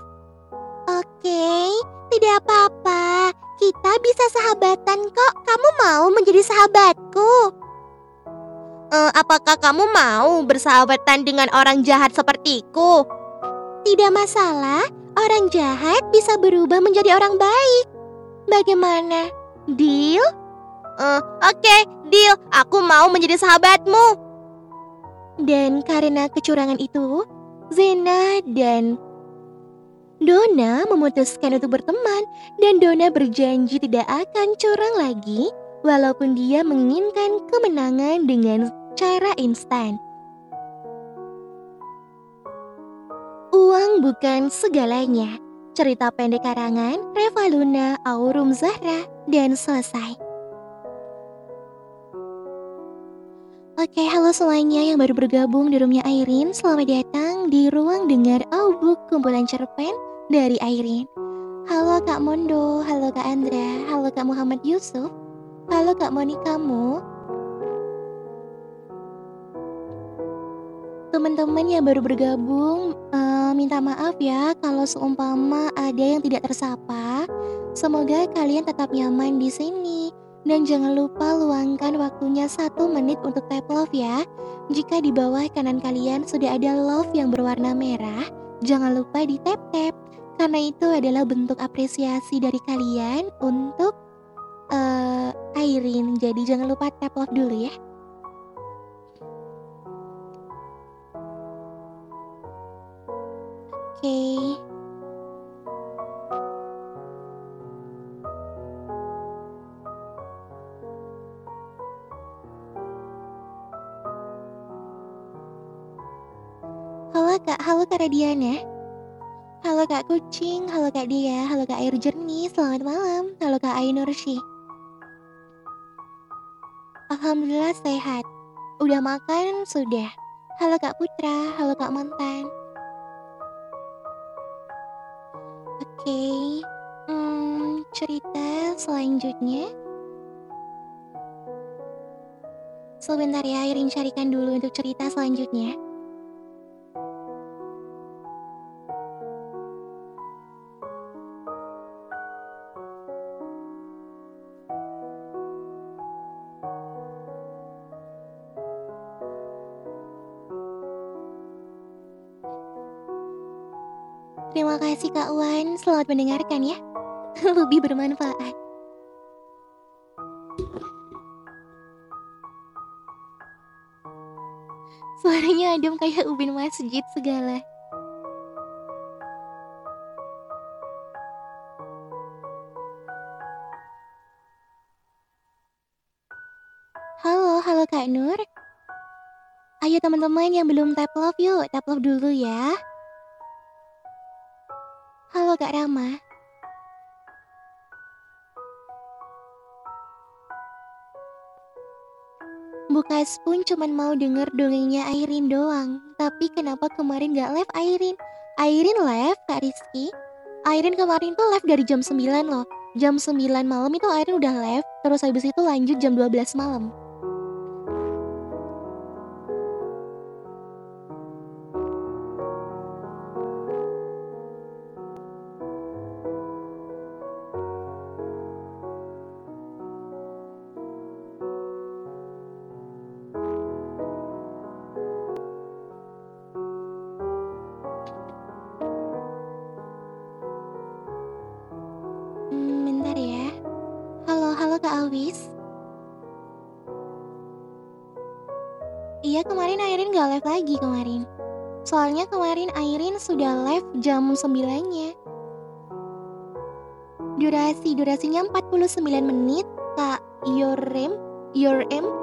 Oke, tidak apa-apa. Kita bisa sahabatan kok. Kamu mau menjadi sahabatku? Eh, apakah kamu mau bersahabatan dengan orang jahat sepertiku? Tidak masalah, orang jahat bisa berubah menjadi orang baik. Bagaimana? Deal? Eh, Oke, deal. Aku mau menjadi sahabatmu. Dan karena kecurangan itu, Zena dan Dona memutuskan untuk berteman dan Dona berjanji tidak akan curang lagi walaupun dia menginginkan kemenangan dengan cara instan. Uang bukan segalanya. Cerita pendek karangan Reva Luna, Aurum Zahra, dan selesai. Oke, halo semuanya yang baru bergabung di roomnya Airin. Selamat datang di ruang dengar audiobook kumpulan cerpen dari Airin. Halo Kak Mondo, halo Kak Andra, halo Kak Muhammad Yusuf, halo Kak Moni kamu. Teman-teman yang baru bergabung, eh, minta maaf ya kalau seumpama ada yang tidak tersapa. Semoga kalian tetap nyaman di sini. Dan jangan lupa luangkan waktunya satu menit untuk tap love ya. Jika di bawah kanan kalian sudah ada love yang berwarna merah, jangan lupa di tap tap. Karena itu adalah bentuk apresiasi dari kalian untuk eh Airin. Jadi jangan lupa tap love dulu ya. Oke. Halo Kak, halo Kak Radiana. Halo Kak Kucing, halo Kak Dia, halo Kak Air Jernih, selamat malam. Halo Kak Ainurshi. Alhamdulillah sehat. Udah makan? Sudah. Halo Kak Putra, halo Kak Mantan. Oke, hmm, cerita selanjutnya. Sebentar ya, Irin carikan dulu untuk cerita selanjutnya. Kasih Kak Wan, selamat mendengarkan ya. [laughs] Lebih bermanfaat. Suaranya adem kayak ubin masjid segala. Halo, halo Kak Nur. Ayo teman-teman yang belum tap love yuk, tap love dulu ya. Halo Kak Rama. Bukas pun cuman mau denger dongengnya Airin doang. Tapi kenapa kemarin gak live Airin? Airin live Kak Rizky. Airin kemarin tuh live dari jam 9 loh. Jam 9 malam itu Airin udah live. Terus habis itu lanjut jam 12 malam. Awis. Iya kemarin Airin gak live lagi kemarin. Soalnya kemarin Airin sudah live jam 9-nya. Durasi, durasinya 49 menit. Kak Yorem, Yorem.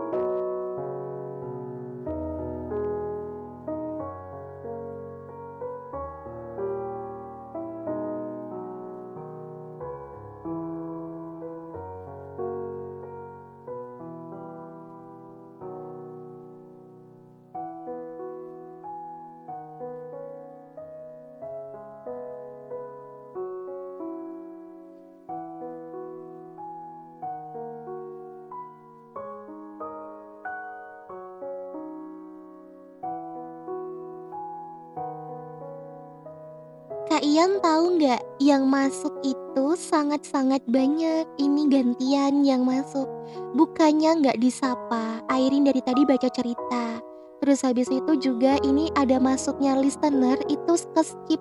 Kak Ian tahu nggak yang masuk itu sangat-sangat banyak. Ini gantian yang masuk. Bukannya nggak disapa. Airin dari tadi baca cerita. Terus habis itu juga ini ada masuknya listener itu ke skip.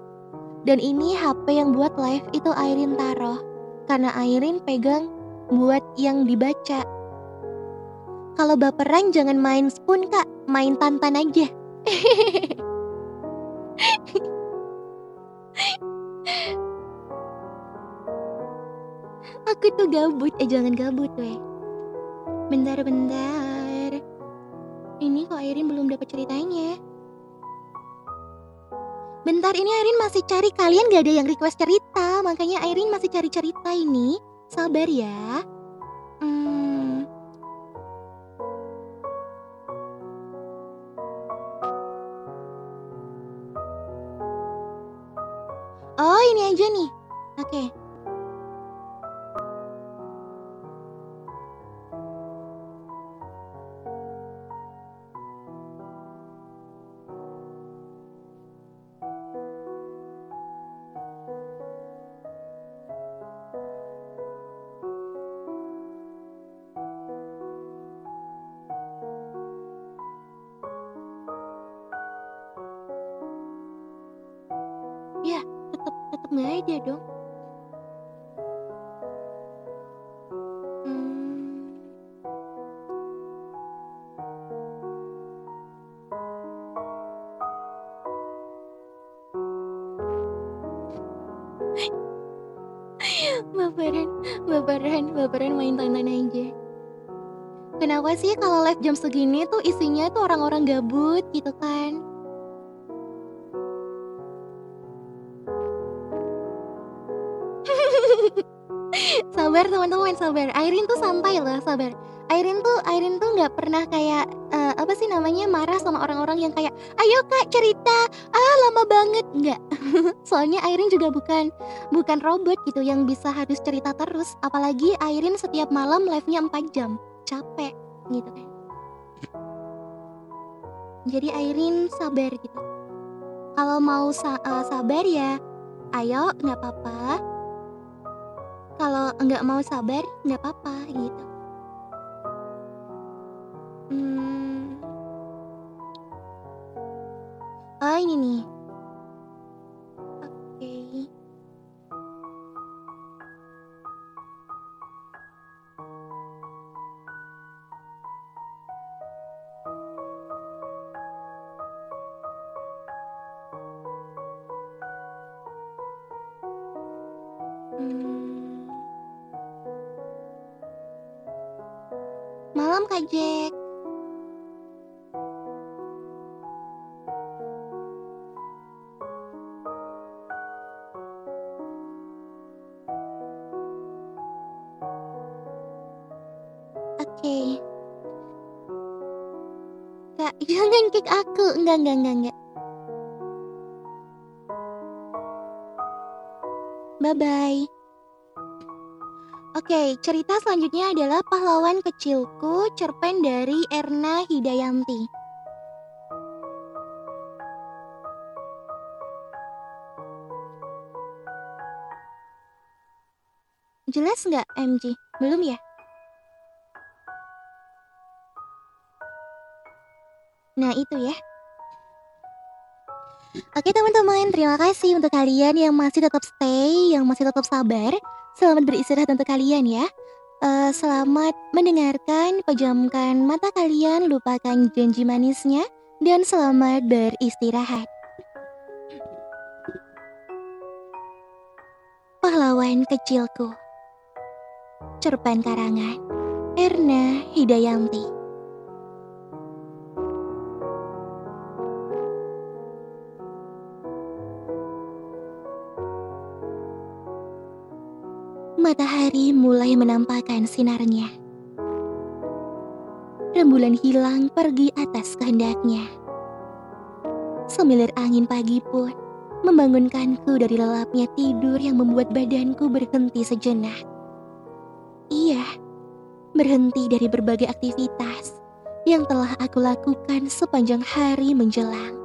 Dan ini HP yang buat live itu Airin taruh. Karena Airin pegang buat yang dibaca. Kalau baperan jangan main spoon kak, main tantan aja. [laughs] tuh gabut, eh jangan gabut weh. Bentar-bentar. Ini kok Airin belum dapat ceritanya? Bentar, ini Airin masih cari kalian gak ada yang request cerita, makanya Airin masih cari cerita ini. Sabar ya. Baperan, baperan main tonton aja. Kenapa sih kalau live jam segini tuh isinya tuh orang-orang gabut gitu kan? [laughs] sabar teman-teman sabar. Airin tuh santai loh sabar. Airin tuh Airin tuh nggak pernah kayak eh, apa sih namanya marah sama orang-orang yang kayak ayo kak cerita. Ah lama banget. Nggak. [laughs] Soalnya Airin juga bukan bukan robot gitu yang bisa harus cerita terus apalagi Airin setiap malam live-nya 4 jam. Capek gitu kan. Jadi Airin sabar gitu. Kalau mau sa- eh, sabar ya ayo nggak apa-apa. Kalau nggak mau sabar nggak apa-apa gitu. Hmm. oh ini nih aku. Enggak, enggak, enggak, enggak. Bye-bye. Oke, cerita selanjutnya adalah pahlawan kecilku, cerpen dari Erna Hidayanti. Jelas nggak MG? Belum ya? Nah itu ya. Oke teman-teman, terima kasih untuk kalian yang masih tetap stay, yang masih tetap sabar. Selamat beristirahat untuk kalian ya. Eh, selamat mendengarkan, pejamkan mata kalian, lupakan janji manisnya, dan selamat beristirahat. Pahlawan kecilku Cerpen karangan Erna Hidayanti Matahari mulai menampakkan sinarnya. Rembulan hilang pergi atas kehendaknya. Semilir angin pagi pun membangunkanku dari lelapnya tidur yang membuat badanku berhenti sejenak. Iya, berhenti dari berbagai aktivitas yang telah aku lakukan sepanjang hari menjelang.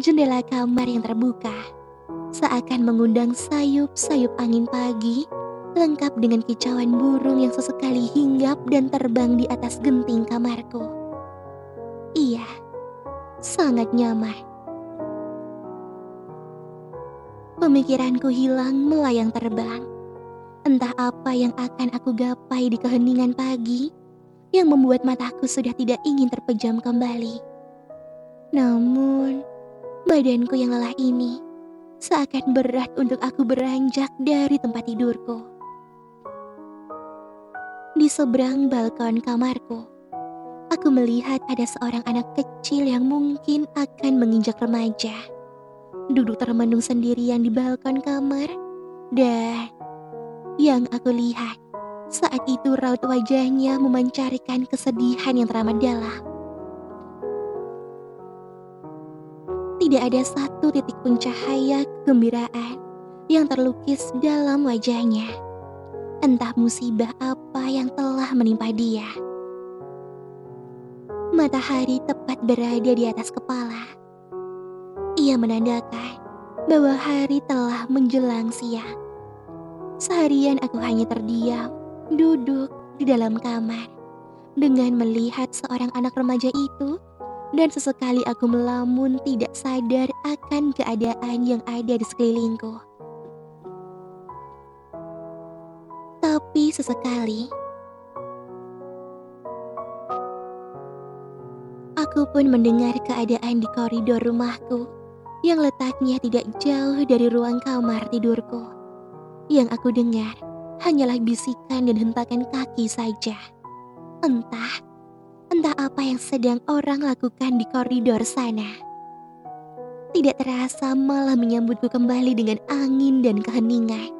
Jendela kamar yang terbuka seakan mengundang sayup-sayup angin pagi, lengkap dengan kicauan burung yang sesekali hinggap dan terbang di atas genting kamarku. Iya, sangat nyaman. Pemikiranku hilang melayang terbang. Entah apa yang akan aku gapai di keheningan pagi yang membuat mataku sudah tidak ingin terpejam kembali. Namun, badanku yang lelah ini seakan berat untuk aku beranjak dari tempat tidurku. Di seberang balkon kamarku, aku melihat ada seorang anak kecil yang mungkin akan menginjak remaja. Duduk termenung sendirian di balkon kamar, dan yang aku lihat saat itu raut wajahnya memancarkan kesedihan yang teramat dalam. Tidak ada satu titik pun cahaya kegembiraan yang terlukis dalam wajahnya. Entah musibah apa yang telah menimpa dia. Matahari tepat berada di atas kepala. Ia menandakan bahwa hari telah menjelang siang. Seharian aku hanya terdiam, duduk di dalam kamar, dengan melihat seorang anak remaja itu, dan sesekali aku melamun tidak sadar akan keadaan yang ada di sekelilingku. Tapi sesekali, aku pun mendengar keadaan di koridor rumahku yang letaknya tidak jauh dari ruang kamar tidurku. Yang aku dengar hanyalah bisikan dan hentakan kaki saja. Entah, entah apa yang sedang orang lakukan di koridor sana. Tidak terasa malah menyambutku kembali dengan angin dan keheningan.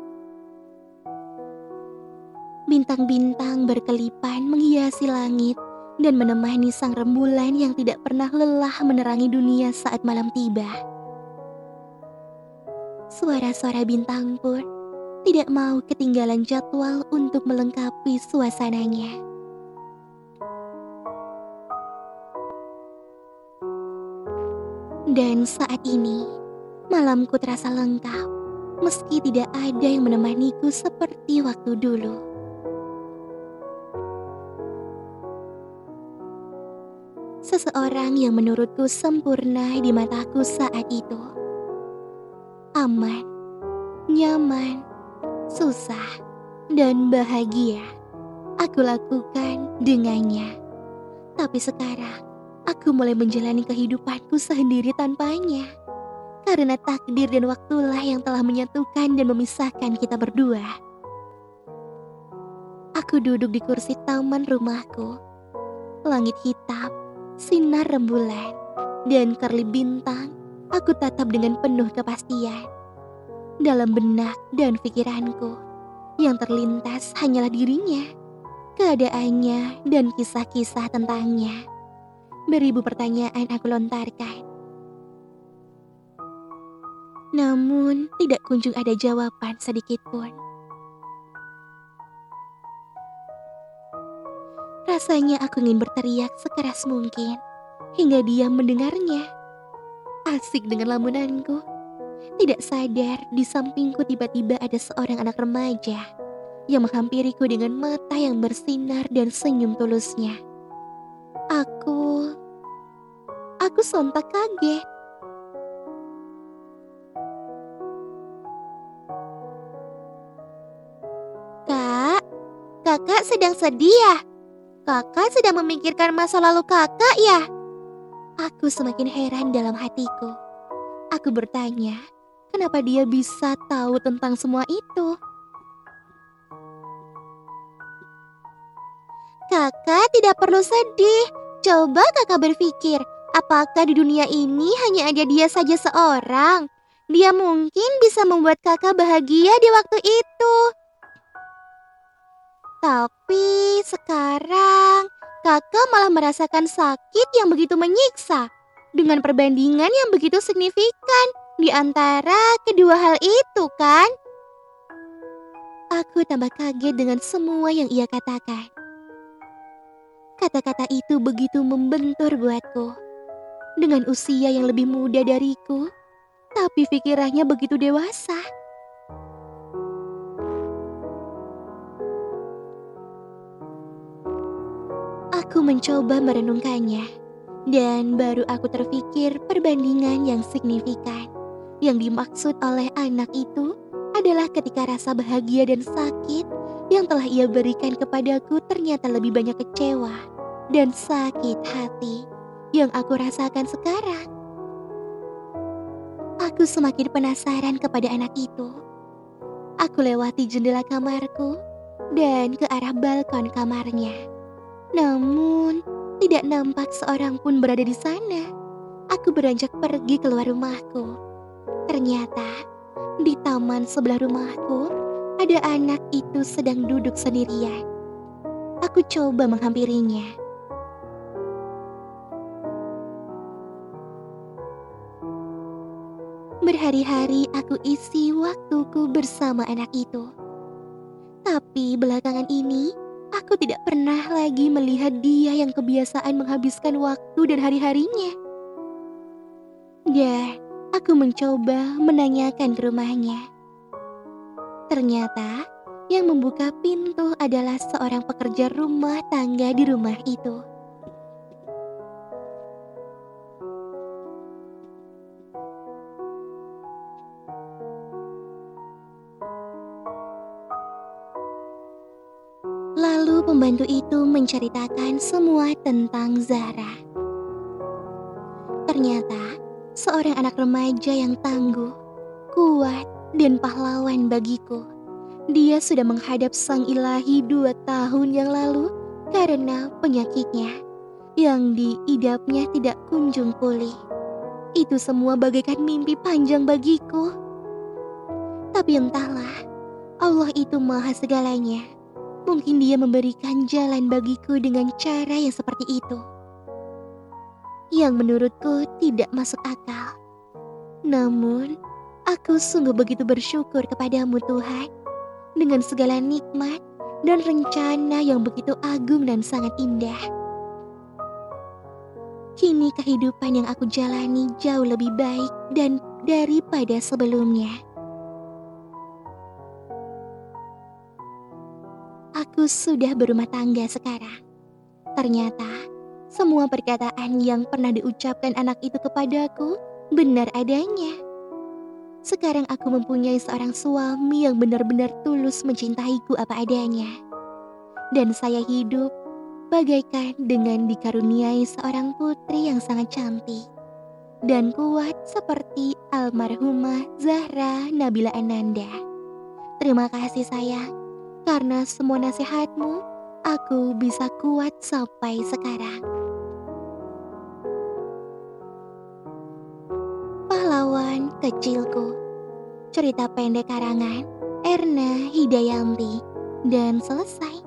Bintang-bintang berkelipan menghiasi langit dan menemani sang rembulan yang tidak pernah lelah menerangi dunia saat malam tiba. Suara-suara bintang pun tidak mau ketinggalan jadwal untuk melengkapi suasananya. Dan saat ini, malamku terasa lengkap, meski tidak ada yang menemaniku seperti waktu dulu. Seseorang yang menurutku sempurna di mataku saat itu. Aman, nyaman, susah, dan bahagia aku lakukan dengannya. Tapi sekarang, aku mulai menjalani kehidupanku sendiri tanpanya. Karena takdir dan waktulah yang telah menyatukan dan memisahkan kita berdua. Aku duduk di kursi taman rumahku. Langit hitam, sinar rembulan, dan kerlip bintang aku tatap dengan penuh kepastian dalam benak dan pikiranku. Yang terlintas hanyalah dirinya, keadaannya, dan kisah-kisah tentangnya. Beribu pertanyaan aku lontarkan. Namun tidak kunjung ada jawaban sedikit pun. Rasanya aku ingin berteriak sekeras mungkin hingga dia mendengarnya. Asik dengan lamunanku. Tidak sadar di sampingku tiba-tiba ada seorang anak remaja yang menghampiriku dengan mata yang bersinar dan senyum tulusnya. Aku... Aku sontak kaget. Kak, kakak sedang sedih ya? Kakak sedang memikirkan masa lalu kakak ya? Aku semakin heran dalam hatiku. Aku bertanya, kenapa dia bisa tahu tentang semua itu? Kakak tidak perlu sedih. Coba kakak berpikir, apakah di dunia ini hanya ada dia saja seorang? Dia mungkin bisa membuat kakak bahagia di waktu itu. Tapi sekarang kakak malah merasakan sakit yang begitu menyiksa dengan perbandingan yang begitu signifikan di antara kedua hal itu kan? Aku tambah kaget dengan semua yang ia katakan. Kata-kata itu begitu membentur buatku. Dengan usia yang lebih muda dariku, tapi pikirannya begitu dewasa. Aku mencoba merenungkannya, dan baru aku terpikir perbandingan yang signifikan. Yang dimaksud oleh anak itu adalah ketika rasa bahagia dan sakit yang telah ia berikan kepadaku ternyata lebih banyak kecewa dan sakit hati yang aku rasakan sekarang. Aku semakin penasaran kepada anak itu. Aku lewati jendela kamarku dan ke arah balkon kamarnya. Namun, tidak nampak seorang pun berada di sana. Aku beranjak pergi keluar rumahku. Ternyata, di taman sebelah rumahku, ada anak itu sedang duduk sendirian. Aku coba menghampirinya. Berhari-hari aku isi waktuku bersama anak itu. Tapi belakangan ini, aku tidak pernah lagi melihat dia yang kebiasaan menghabiskan waktu dan hari-harinya. Dan aku mencoba menanyakan ke rumahnya. Ternyata yang membuka pintu adalah seorang pekerja rumah tangga di rumah itu. Pembantu itu menceritakan semua tentang Zara. Ternyata seorang anak remaja yang tangguh, kuat, dan pahlawan bagiku. Dia sudah menghadap sang ilahi dua tahun yang lalu karena penyakitnya yang diidapnya tidak kunjung pulih. Itu semua bagaikan mimpi panjang bagiku. Tapi entahlah, Allah itu maha segalanya. Mungkin dia memberikan jalan bagiku dengan cara yang seperti itu. Yang menurutku tidak masuk akal. Namun, aku sungguh begitu bersyukur kepadamu Tuhan. Dengan segala nikmat dan rencana yang begitu agung dan sangat indah. Kini kehidupan yang aku jalani jauh lebih baik dan daripada sebelumnya. Aku sudah berumah tangga sekarang. Ternyata semua perkataan yang pernah diucapkan anak itu kepadaku benar adanya. Sekarang aku mempunyai seorang suami yang benar-benar tulus mencintaiku apa adanya. Dan saya hidup bagaikan dengan dikaruniai seorang putri yang sangat cantik dan kuat seperti almarhumah Zahra Nabila Ananda. Terima kasih sayang, karena semua nasihatmu, aku bisa kuat sampai sekarang. Pahlawan kecilku. Cerita pendek karangan Erna Hidayanti dan selesai.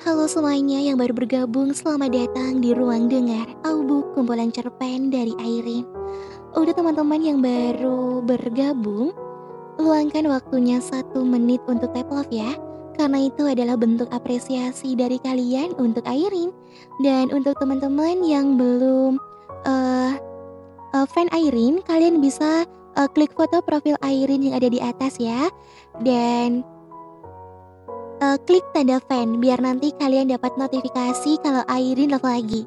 Halo semuanya yang baru bergabung, selamat datang di ruang dengar audiobook kumpulan cerpen dari Airin. Udah teman-teman yang baru bergabung, luangkan waktunya satu menit untuk tap love ya. Karena itu adalah bentuk apresiasi dari kalian untuk Airin dan untuk teman-teman yang belum uh, uh, fan Airin, kalian bisa uh, klik foto profil Airin yang ada di atas ya. Dan uh, klik tanda fan biar nanti kalian dapat notifikasi kalau Airin live lagi.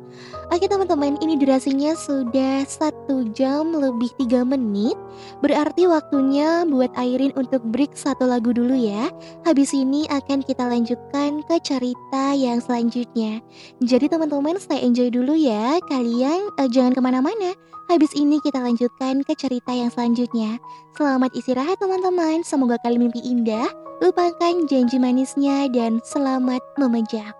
Oke teman-teman, ini durasinya sudah satu jam lebih tiga menit. Berarti waktunya buat Airin untuk break satu lagu dulu ya. Habis ini akan kita lanjutkan ke cerita yang selanjutnya. Jadi teman-teman stay enjoy dulu ya. Kalian uh, jangan ke mana-mana. Habis ini kita lanjutkan ke cerita yang selanjutnya. Selamat istirahat teman-teman. Semoga kalian mimpi indah. Lupakan janji manisnya dan selamat memejam.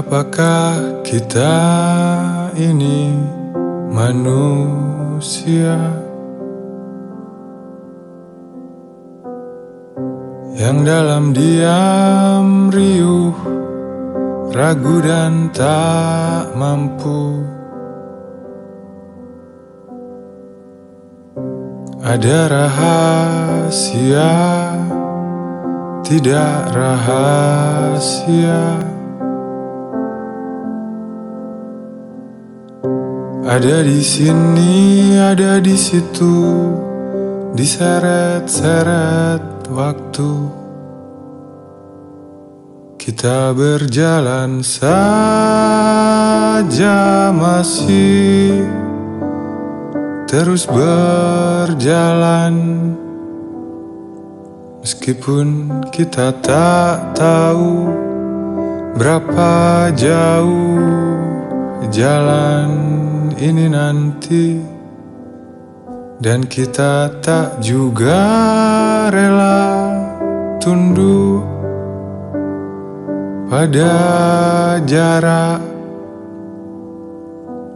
Siapakah kita ini manusia Yang dalam diam riuh Ragu dan tak mampu Ada rahasia, tidak rahasia. Ada di sini, ada di situ, diseret-seret waktu. Kita berjalan saja masih terus berjalan Meskipun kita tak tahu berapa jauh jalan ini nanti. Dan kita tak juga rela tunduk pada jarak.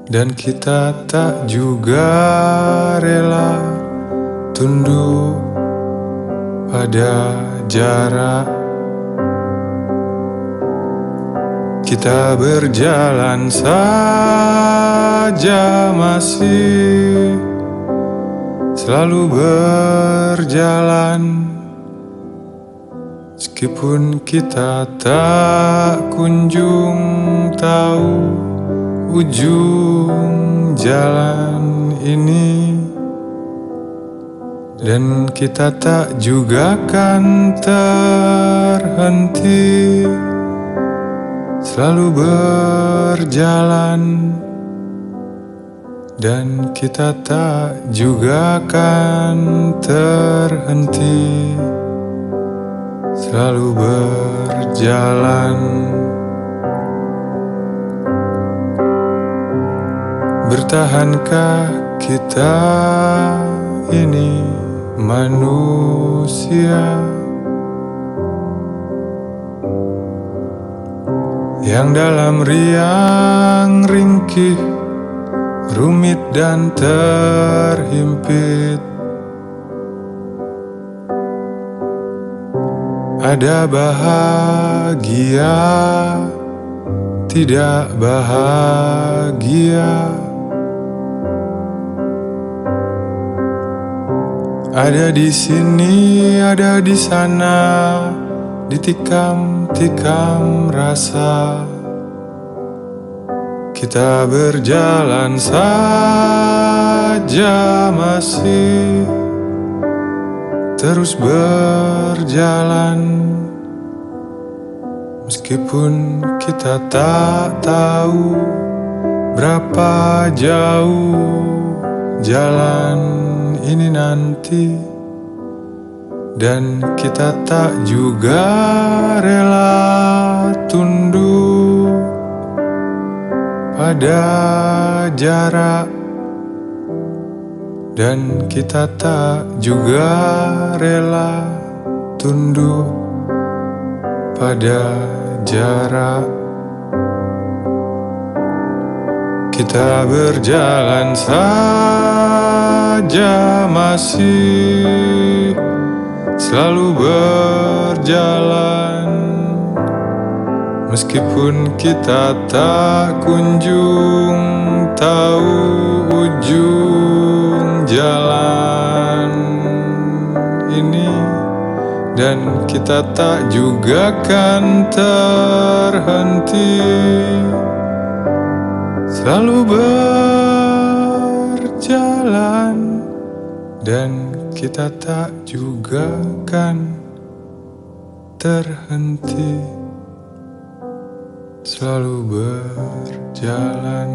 Dan kita tak juga rela tunduk pada jarak. Kita berjalan saja masih selalu berjalan. Meskipun kita tak kunjung tahu ujung jalan ini Dan kita tak juga kan terhenti. Selalu berjalan Dan kita tak juga kan terhenti. Selalu berjalan. Bertahankah kita ini manusia? Yang dalam riang ringkih Rumit dan terhimpit Ada bahagia, tidak bahagia. Ada di sini, ada di sana, ditikam-tikam rasa. Kita berjalan saja masih terus berjalan. Meskipun kita tak tahu berapa jauh jalan ini nanti Dan kita tak juga rela tunduk pada jarak dan kita tak juga rela tunduk pada jarak. Kita berjalan saja masih selalu berjalan Meskipun kita tak kunjung tahu ujung jalan ini Dan kita tak juga kan terhenti. Selalu berjalan Dan kita tak juga kan terhenti selalu berjalan.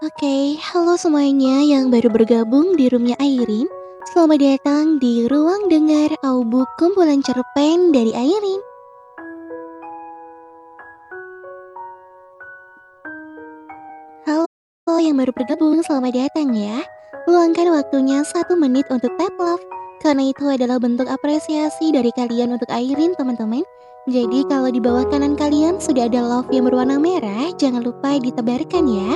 Oke, halo semuanya yang baru bergabung di roomnya Airin. Selamat datang di ruang dengar audiobook kumpulan cerpen dari Airin. Halo yang baru bergabung, selamat datang ya. Luangkan waktunya satu menit untuk tap love, karena itu adalah bentuk apresiasi dari kalian untuk Airin teman-teman. Jadi kalau di bawah kanan kalian sudah ada love yang berwarna merah, jangan lupa ditebarkan ya.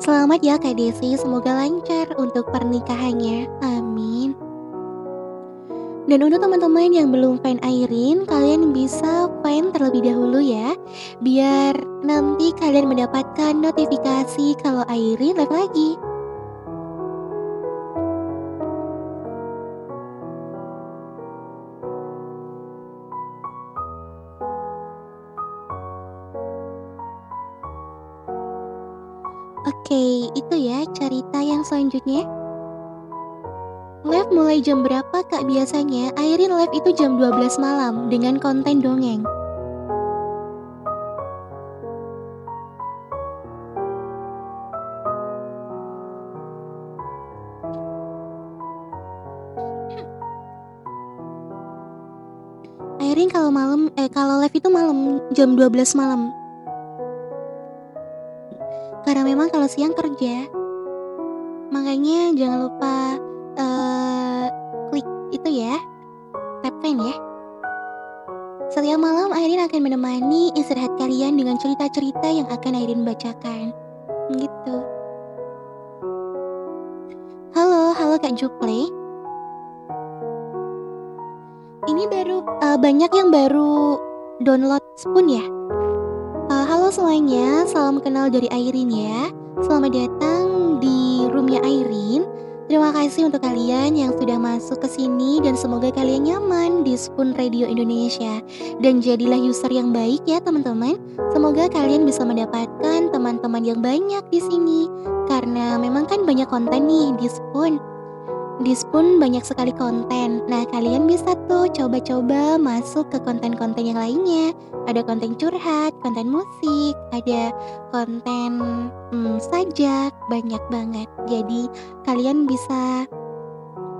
Selamat ya Kak Desi, semoga lancar untuk pernikahannya. Amin. Dan untuk teman-teman yang belum fan Airin, kalian bisa fan terlebih dahulu ya. Biar nanti kalian mendapatkan notifikasi kalau Airin live lagi. Oke, itu ya cerita yang selanjutnya. Live mulai jam berapa kak biasanya? Airin live itu jam 12 malam dengan konten dongeng. Airin kalau malam eh kalau live itu malam jam 12 malam. Karena memang kalau siang kerja. Makanya jangan lupa eh Fan ya. Setiap malam Airin akan menemani istirahat kalian dengan cerita-cerita yang akan Airin bacakan. Gitu. Halo, halo Kak Juple. Ini baru eh, banyak yang baru download Spoon ya. Eh, halo semuanya, salam kenal dari Airin ya. Selamat datang di roomnya Airin. Terima kasih untuk kalian yang sudah masuk ke sini dan semoga kalian nyaman di Spoon Radio Indonesia. Dan jadilah user yang baik ya teman-teman. Semoga kalian bisa mendapatkan teman-teman yang banyak di sini. Karena memang kan banyak konten nih di Spoon. Di Spoon banyak sekali konten. Nah, kalian bisa tuh coba-coba masuk ke konten-konten yang lainnya. Ada konten curhat, konten musik, ada konten hmm, sajak, banyak banget. Jadi, kalian bisa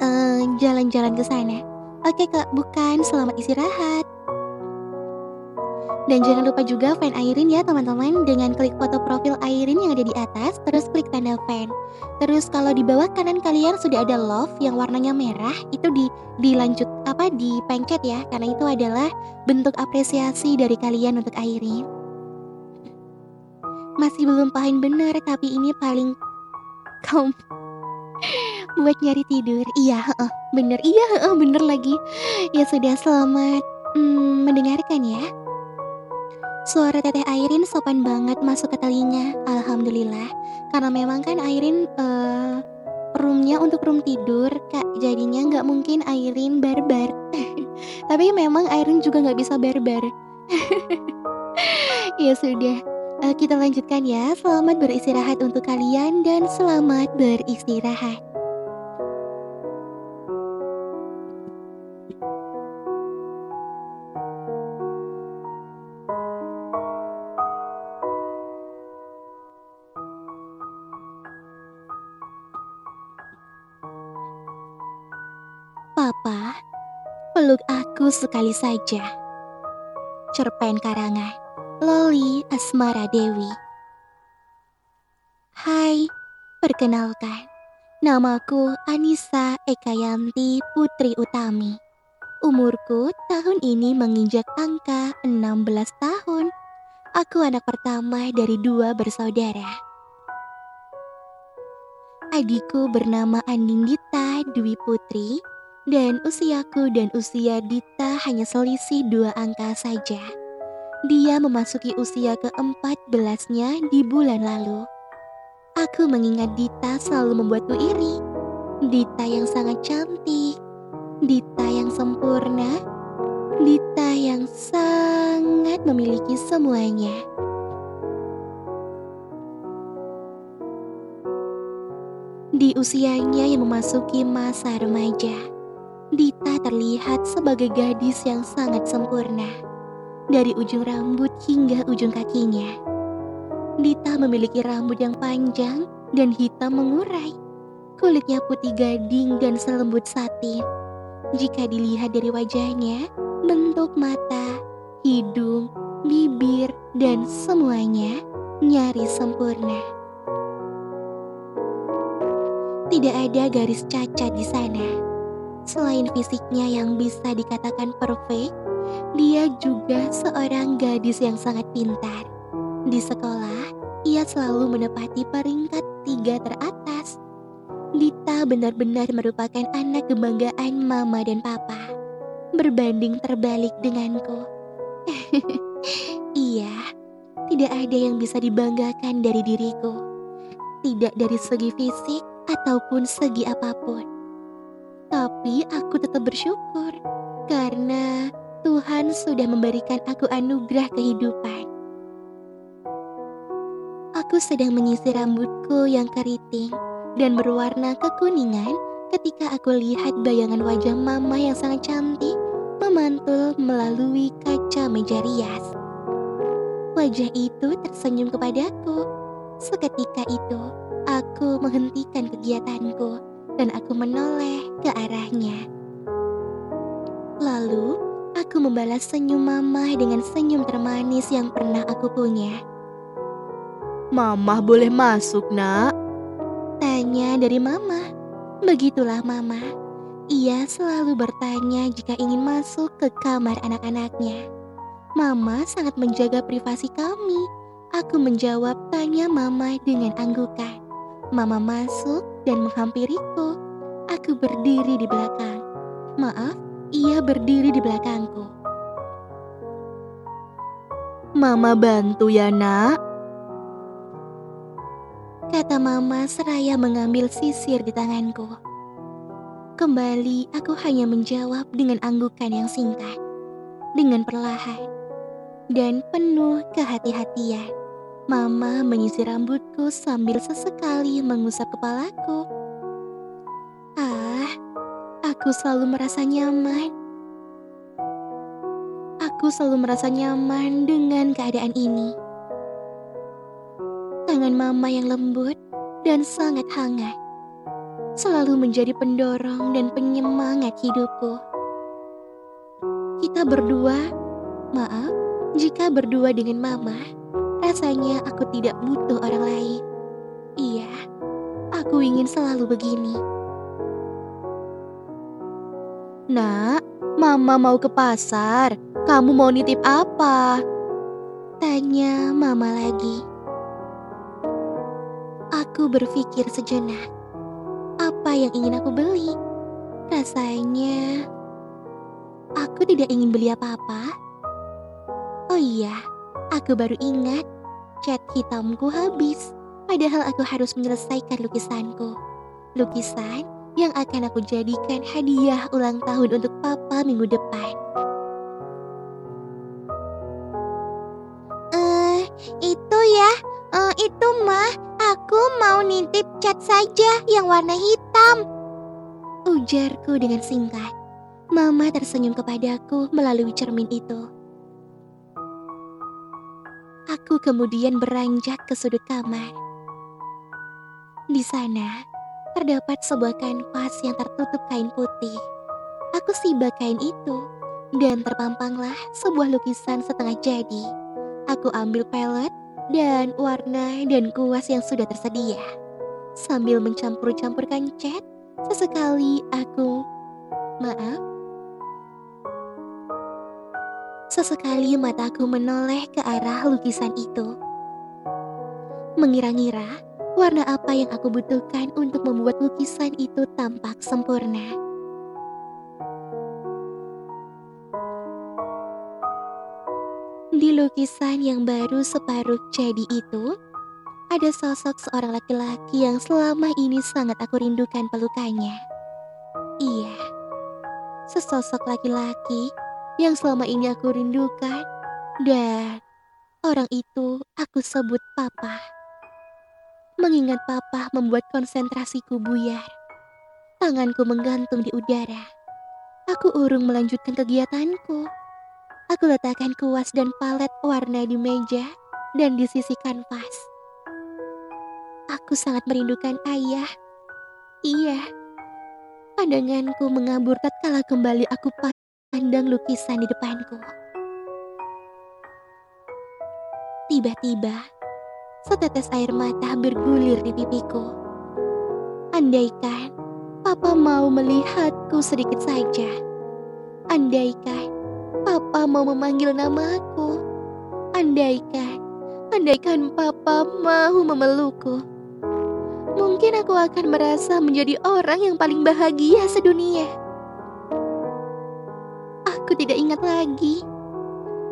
eh, jalan-jalan ke sana. Oke, Kak, bukan. Selamat istirahat. Dan jangan lupa juga fan Airin ya teman-teman dengan klik foto profil Airin yang ada di atas terus klik tanda fan. Terus kalau di bawah kanan kalian sudah ada love yang warnanya merah itu di dilanjut apa dipencet ya karena itu adalah bentuk apresiasi dari kalian untuk Airin. Masih belum paham bener tapi ini paling kaum [laughs] buat nyari tidur. Iya, bener. Iya, bener lagi. Ya sudah selamat hmm, mendengarkan ya. Suara teteh Airin sopan banget masuk ke telinga, alhamdulillah. Karena memang kan Airin eh roomnya untuk room tidur, kak. Jadinya nggak mungkin Airin barbar. [laughs] Tapi memang Airin juga nggak bisa barbar. [laughs] ya sudah, Eh, kita lanjutkan ya. Selamat beristirahat untuk kalian dan selamat beristirahat. Peluk aku sekali saja. Cerpen karangan Loli Asmara Dewi. Hai, perkenalkan. Namaku Anissa Ekayanti Putri Utami. Umurku tahun ini menginjak angka 16 tahun. Aku anak pertama dari dua bersaudara. Adikku bernama Anindita Dwi Putri dan usiaku dan usia Dita hanya selisih dua angka saja. Dia memasuki usia ke-14-nya di bulan lalu. Aku mengingat Dita selalu membuatku iri. Dita yang sangat cantik, Dita yang sempurna, Dita yang sangat memiliki semuanya. Di usianya yang memasuki masa remaja, Dita terlihat sebagai gadis yang sangat sempurna. Dari ujung rambut hingga ujung kakinya. Dita memiliki rambut yang panjang dan hitam mengurai. Kulitnya putih gading dan selembut satin. Jika dilihat dari wajahnya, bentuk mata, hidung, bibir, dan semuanya nyaris sempurna. Tidak ada garis cacat di sana. Selain fisiknya yang bisa dikatakan perfect, dia juga seorang gadis yang sangat pintar. Di sekolah, ia selalu menepati peringkat tiga teratas. Dita benar-benar merupakan anak kebanggaan mama dan papa. berbanding terbalik denganku. [laughs] iya, tidak ada yang bisa dibanggakan dari diriku. Tidak dari segi fisik ataupun segi apa pun. Tapi aku tetap bersyukur karena Tuhan sudah memberikan aku anugerah kehidupan. Aku sedang menyisir rambutku yang keriting dan berwarna kekuningan ketika aku lihat bayangan wajah mama yang sangat cantik memantul melalui kaca meja rias. Wajah itu tersenyum kepadaku. Seketika itu, aku menghentikan kegiatanku dan aku menoleh ke arahnya. Lalu, aku membalas senyum mama dengan senyum termanis yang pernah aku punya. Mama boleh masuk, nak. Tanya dari mama. Begitulah mama. Ia selalu bertanya jika ingin masuk ke kamar anak-anaknya. Mama sangat menjaga privasi kami. Aku menjawab tanya mama dengan anggukan. Mama masuk dan menghampiriku. Aku berdiri di belakang. Maaf, ia berdiri di belakangku. Mama bantu ya, nak. Kata mama seraya mengambil sisir di tanganku. Kembali aku hanya menjawab dengan anggukan yang singkat. Dengan perlahan. Dan penuh kehati-hatian. Mama menyisir rambutku sambil sesekali mengusap kepalaku. Ah, aku selalu merasa nyaman. Aku selalu merasa nyaman dengan keadaan ini. Tangan mama yang lembut dan sangat hangat selalu menjadi pendorong dan penyemangat hidupku. Kita berdua, maaf, jika berdua dengan mama, rasanya aku tidak butuh orang lain. Iya, aku ingin selalu begini. Nak, mama mau ke pasar. Kamu mau nitip apa? Tanya mama lagi. Aku berpikir sejenak. Apa yang ingin aku beli? Rasanya aku tidak ingin beli apa-apa. Oh iya, aku baru ingat cat hitamku habis. Padahal aku harus menyelesaikan lukisanku. Lukisan yang akan aku jadikan hadiah ulang tahun untuk papa minggu depan. Eh, itu ya. Eh, itu mah, aku mau nitip cat saja yang warna hitam. Ujarku dengan singkat. Mama tersenyum kepadaku melalui cermin itu. Aku kemudian beranjak ke sudut kamar. Di sana, terdapat sebuah kanvas yang tertutup kain putih. Aku sibak kain itu, dan terpampanglah sebuah lukisan setengah jadi. Aku ambil pelet dan warna dan kuas yang sudah tersedia. Sambil mencampur-campurkan cat, sesekali aku... Maaf. Sesekali mataku menoleh ke arah lukisan itu. Mengira-ngira warna apa yang aku butuhkan untuk membuat lukisan itu tampak sempurna. Di lukisan yang baru separuh jadi itu, ada sosok seorang laki-laki yang selama ini sangat aku rindukan pelukannya. Iya, sesosok laki-laki yang selama ini aku rindukan, dan orang itu aku sebut Papa. Mengingat Papa membuat konsentrasiku buyar, tanganku menggantung di udara. Aku urung melanjutkan kegiatanku. Aku letakkan kuas dan palet warna di meja dan di sisi kanvas. Aku sangat merindukan ayah. Iya, pandanganku mengabur tatkala kembali aku pandang lukisan di depanku. Tiba-tiba, setetes air mata bergulir di pipiku. Andaikan Papa mau melihatku sedikit saja. Andaikan Papa mau memanggil namaku. Andaikan, andaikan Papa mau memelukku. Mungkin aku akan merasa menjadi orang yang paling bahagia sedunia. Aku tidak ingat lagi.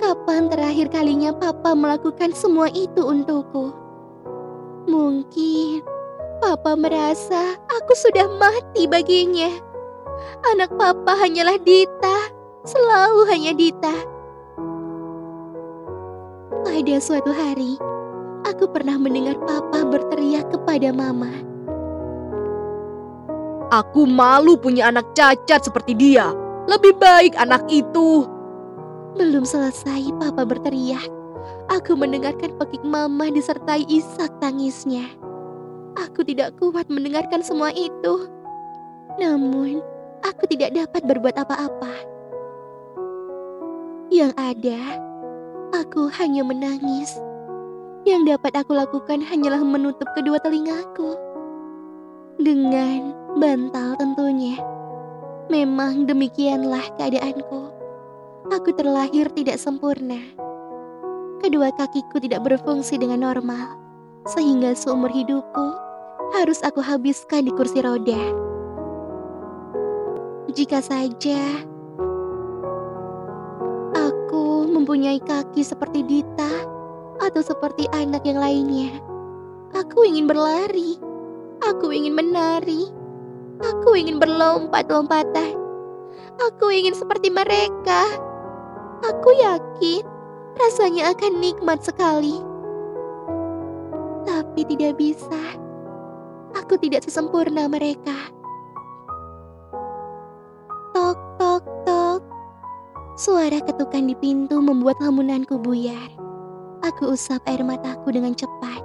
Kapan terakhir kalinya papa melakukan semua itu untukku? Mungkin papa merasa aku sudah mati baginya. Anak papa hanyalah Dita, selalu hanya Dita. Pada suatu hari, aku pernah mendengar papa berteriak kepada mama. Aku malu punya anak cacat seperti dia. Lebih baik anak itu. Belum selesai papa berteriak. Aku mendengarkan pekik mama disertai isak tangisnya. Aku tidak kuat mendengarkan semua itu. Namun, aku tidak dapat berbuat apa-apa. Yang ada, aku hanya menangis. Yang dapat aku lakukan hanyalah menutup kedua telingaku. Dengan bantal tentunya. Memang demikianlah keadaanku. Aku terlahir tidak sempurna. Kedua kakiku tidak berfungsi dengan normal, sehingga seumur hidupku harus aku habiskan di kursi roda. Jika saja aku mempunyai kaki seperti Dita atau seperti anak yang lainnya, aku ingin berlari, aku ingin menari, Aku ingin berlompat-lompatan. Aku ingin seperti mereka. Aku yakin rasanya akan nikmat sekali. Tapi tidak bisa. Aku tidak sesempurna mereka. Tok, tok, tok. Suara ketukan di pintu membuat lamunanku buyar. Aku usap air mataku dengan cepat.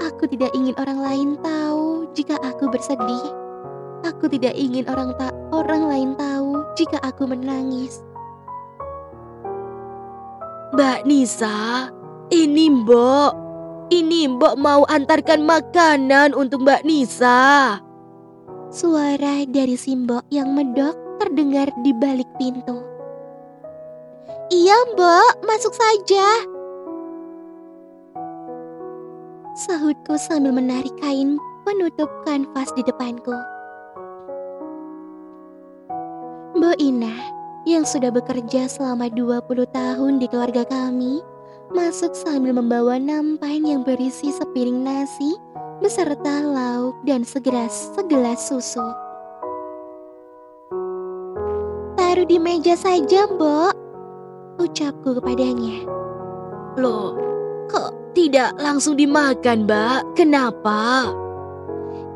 Aku tidak ingin orang lain tahu jika aku bersedih. Aku tidak ingin orang tak orang lain tahu jika aku menangis. Mbak Nisa, ini Mbok. Ini Mbok mau antarkan makanan untuk Mbak Nisa. Suara dari Simbok yang medok terdengar di balik pintu. Iya mbok, masuk saja. Sahutku sambil menarik kain penutup kanvas di depanku. Ina yang sudah bekerja selama 20 tahun di keluarga kami masuk sambil membawa nampan yang berisi sepiring nasi beserta lauk dan segelas segelas susu. Taruh di meja saja, Mbok. Ucapku kepadanya. Loh, kok tidak langsung dimakan, Mbak? Kenapa?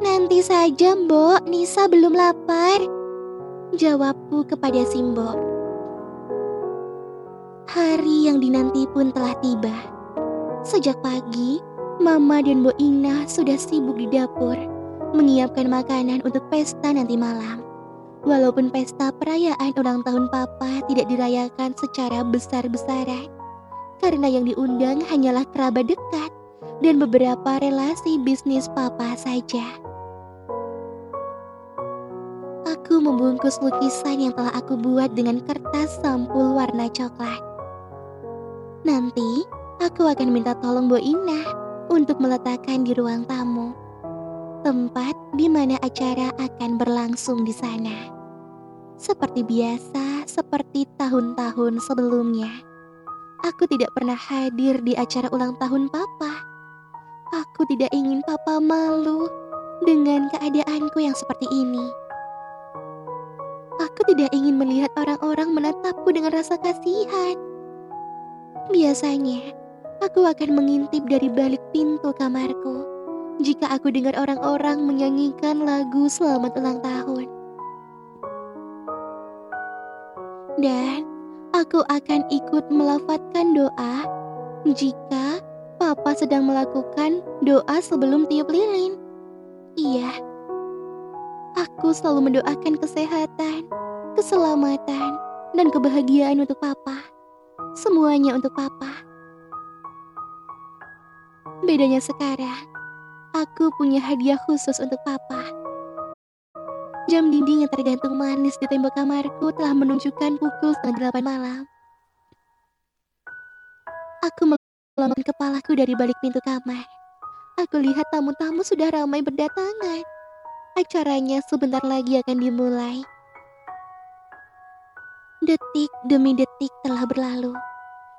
Nanti saja, Mbok. Nisa belum lapar. Jawabku kepada Simbo. Hari yang dinanti pun telah tiba. Sejak pagi, Mama dan Bo Ina sudah sibuk di dapur, menyiapkan makanan untuk pesta nanti malam. Walaupun pesta perayaan ulang tahun Papa tidak dirayakan secara besar-besaran, karena yang diundang hanyalah kerabat dekat dan beberapa relasi bisnis Papa saja. Aku membungkus lukisan yang telah aku buat dengan kertas sampul warna coklat. Nanti, aku akan minta tolong Bo Ina untuk meletakkan di ruang tamu. Tempat di mana acara akan berlangsung di sana. Seperti biasa, seperti tahun-tahun sebelumnya. Aku tidak pernah hadir di acara ulang tahun Papa. Aku tidak ingin Papa malu dengan keadaanku yang seperti ini. Aku tidak ingin melihat orang-orang menatapku dengan rasa kasihan. Biasanya, aku akan mengintip dari balik pintu kamarku jika aku dengar orang-orang menyanyikan lagu selamat ulang tahun. Dan aku akan ikut melafatkan doa jika Papa sedang melakukan doa sebelum tiup lilin. Iya, aku selalu mendoakan kesehatan, keselamatan, dan kebahagiaan untuk Papa. Semuanya untuk Papa. Bedanya sekarang, aku punya hadiah khusus untuk Papa. Jam dinding yang tergantung manis di tembok kamarku telah menunjukkan pukul setengah delapan malam. Aku melambaikan kepalaku dari balik pintu kamar. Aku lihat tamu-tamu sudah ramai berdatangan. Acaranya sebentar lagi akan dimulai. Detik demi detik telah berlalu.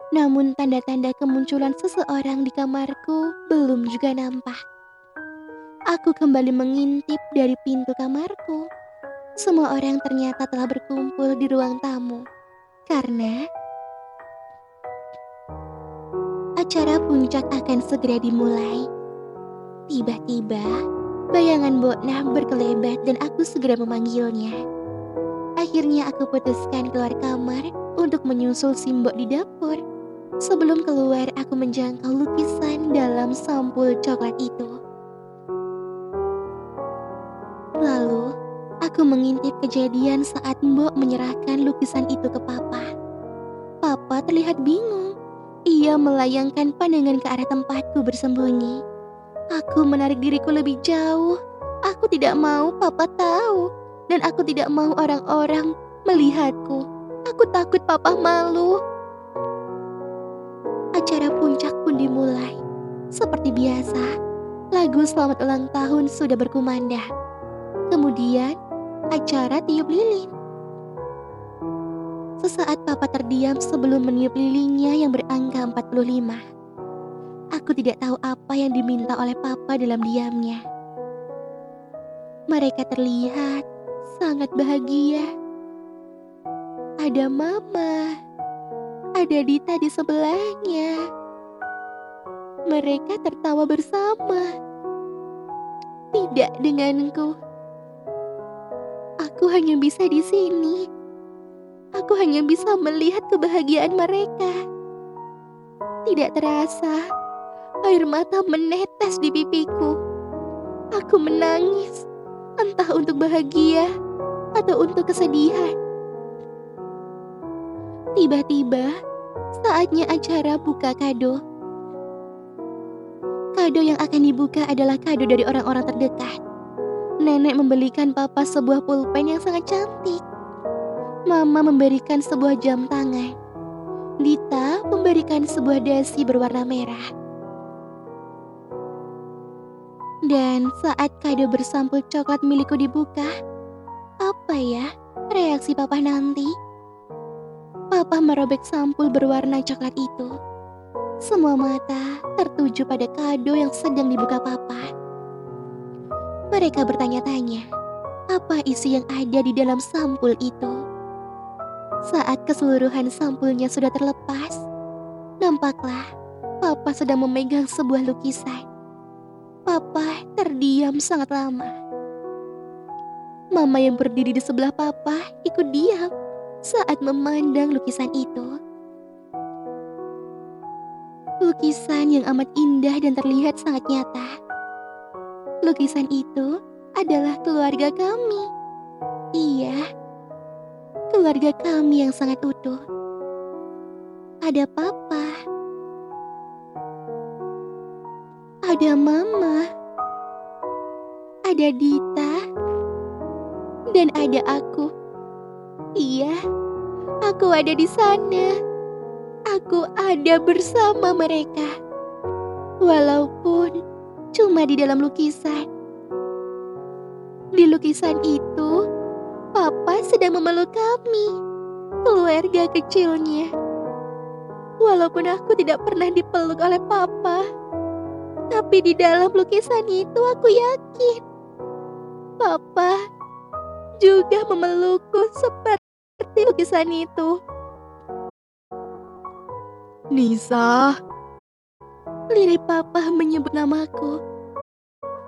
Namun tanda-tanda kemunculan seseorang di kamarku belum juga nampak. Aku kembali mengintip dari pintu kamarku. Semua orang ternyata telah berkumpul di ruang tamu. Karena acara puncak akan segera dimulai. Tiba-tiba, bayangan Bokna berkelebat dan aku segera memanggilnya. Akhirnya aku putuskan keluar kamar untuk menyusul Simbok di dapur. Sebelum keluar, aku menjangkau lukisan dalam sampul coklat itu. Lalu, aku mengintip kejadian saat Mbok menyerahkan lukisan itu ke Papa. Papa terlihat bingung. Ia melayangkan pandangan ke arah tempatku bersembunyi. Aku menarik diriku lebih jauh. Aku tidak mau Papa tahu dan aku tidak mau orang-orang melihatku. Aku takut papa malu. Acara puncak pun dimulai. Seperti biasa, lagu selamat ulang tahun sudah berkumandang. Kemudian, acara tiup lilin. Sesaat papa terdiam sebelum meniup lilinnya yang berangka 45. Aku tidak tahu apa yang diminta oleh papa dalam diamnya. Mereka terlihat sangat bahagia. Ada mama, ada Dita di sebelahnya. Mereka tertawa bersama. Tidak denganku. Aku hanya bisa di sini. Aku hanya bisa melihat kebahagiaan mereka. Tidak terasa, air mata menetes di pipiku. Aku menangis, entah untuk bahagia atau untuk kesedihan. Tiba-tiba, saatnya acara buka kado. Kado yang akan dibuka adalah kado dari orang-orang terdekat. Nenek membelikan papa sebuah pulpen yang sangat cantik. Mama memberikan sebuah jam tangan. Dita memberikan sebuah dasi berwarna merah. Dan saat kado bersampul coklat milikku dibuka, apa ya reaksi papa nanti? Papa merobek sampul berwarna coklat itu. Semua mata tertuju pada kado yang sedang dibuka papa. Mereka bertanya-tanya, apa isi yang ada di dalam sampul itu? Saat keseluruhan sampulnya sudah terlepas, nampaklah papa sedang memegang sebuah lukisan. Papa terdiam sangat lama. Mama yang berdiri di sebelah papa ikut diam saat memandang lukisan itu. Lukisan yang amat indah dan terlihat sangat nyata. Lukisan itu adalah keluarga kami. Iya, keluarga kami yang sangat utuh. Ada papa, ada mama, ada Dita, dan ada aku. Iya, aku ada di sana. Aku ada bersama mereka. Walaupun cuma di dalam lukisan. Di lukisan itu, Papa sedang memeluk kami, keluarga kecilnya. Walaupun aku tidak pernah dipeluk oleh Papa, tapi di dalam lukisan itu aku yakin Papa juga memelukku seperti lukisan itu. Nisa, Lirik Papa menyebut namaku.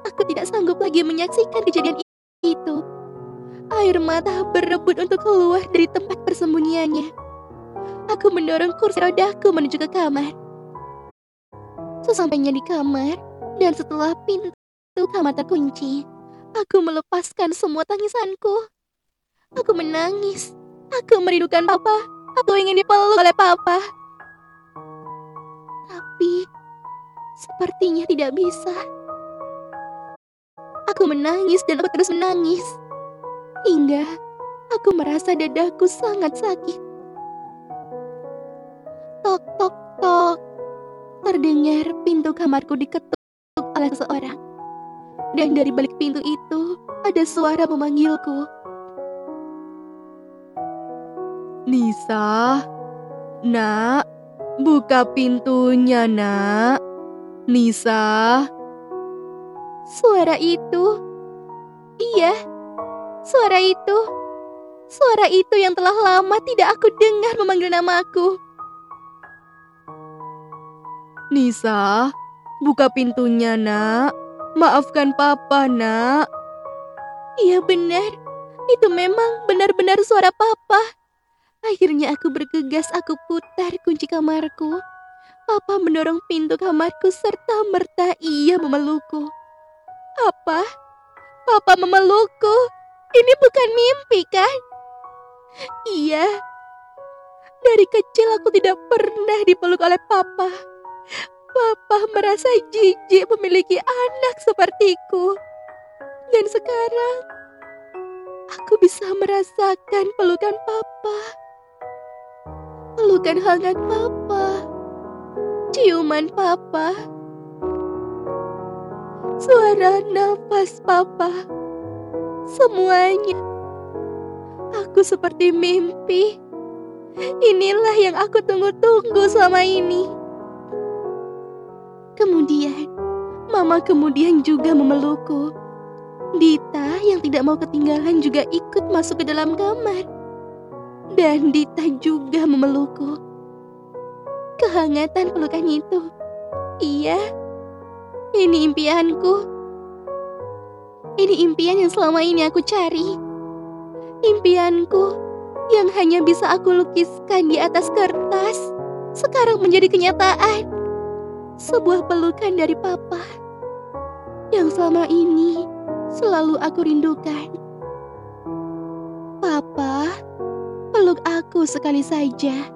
Aku tidak sanggup lagi menyaksikan kejadian itu. Air mata berebut untuk keluar dari tempat persembunyiannya. Aku mendorong kursi rodaku menuju ke kamar. Sesampainya di kamar, dan setelah pintu kamar terkunci, aku melepaskan semua tangisanku. Aku menangis. Aku merindukan papa. Aku ingin dipeluk oleh papa. Tapi, sepertinya tidak bisa. Aku menangis dan aku terus menangis. Hingga aku merasa dadaku sangat sakit. Terdengar pintu kamarku diketuk oleh seseorang. Dan dari balik pintu itu, ada suara memanggilku. Nisa, nak, buka pintunya, nak. Nisa, Suara itu. Iya. Suara itu. Suara itu yang telah lama tidak aku dengar memanggil namaku. Nisa, buka pintunya, nak. Maafkan papa, nak. Iya benar. Itu memang benar-benar suara papa. Akhirnya aku bergegas aku putar kunci kamarku. Papa mendorong pintu kamarku serta merta ia memelukku. Apa? Papa memelukku? Ini bukan mimpi kan? Iya. Dari kecil aku tidak pernah dipeluk oleh papa. Papa merasa jijik memiliki anak sepertiku. Dan sekarang aku bisa merasakan pelukan papa. Pelukan hangat papa. Ciuman papa. Suara nafas papa. Semuanya. Aku seperti mimpi. Inilah yang aku tunggu-tunggu selama ini. Kemudian, Mama kemudian juga memelukku. Dita yang tidak mau ketinggalan juga ikut masuk ke dalam kamar. Dan Dita juga memelukku. Kehangatan pelukan itu. Iya, ini impianku. Ini impian yang selama ini aku cari. Impianku yang hanya bisa aku lukiskan di atas kertas sekarang menjadi kenyataan. Sebuah pelukan dari papa yang selama ini selalu aku rindukan. Papa, peluk aku sekali saja.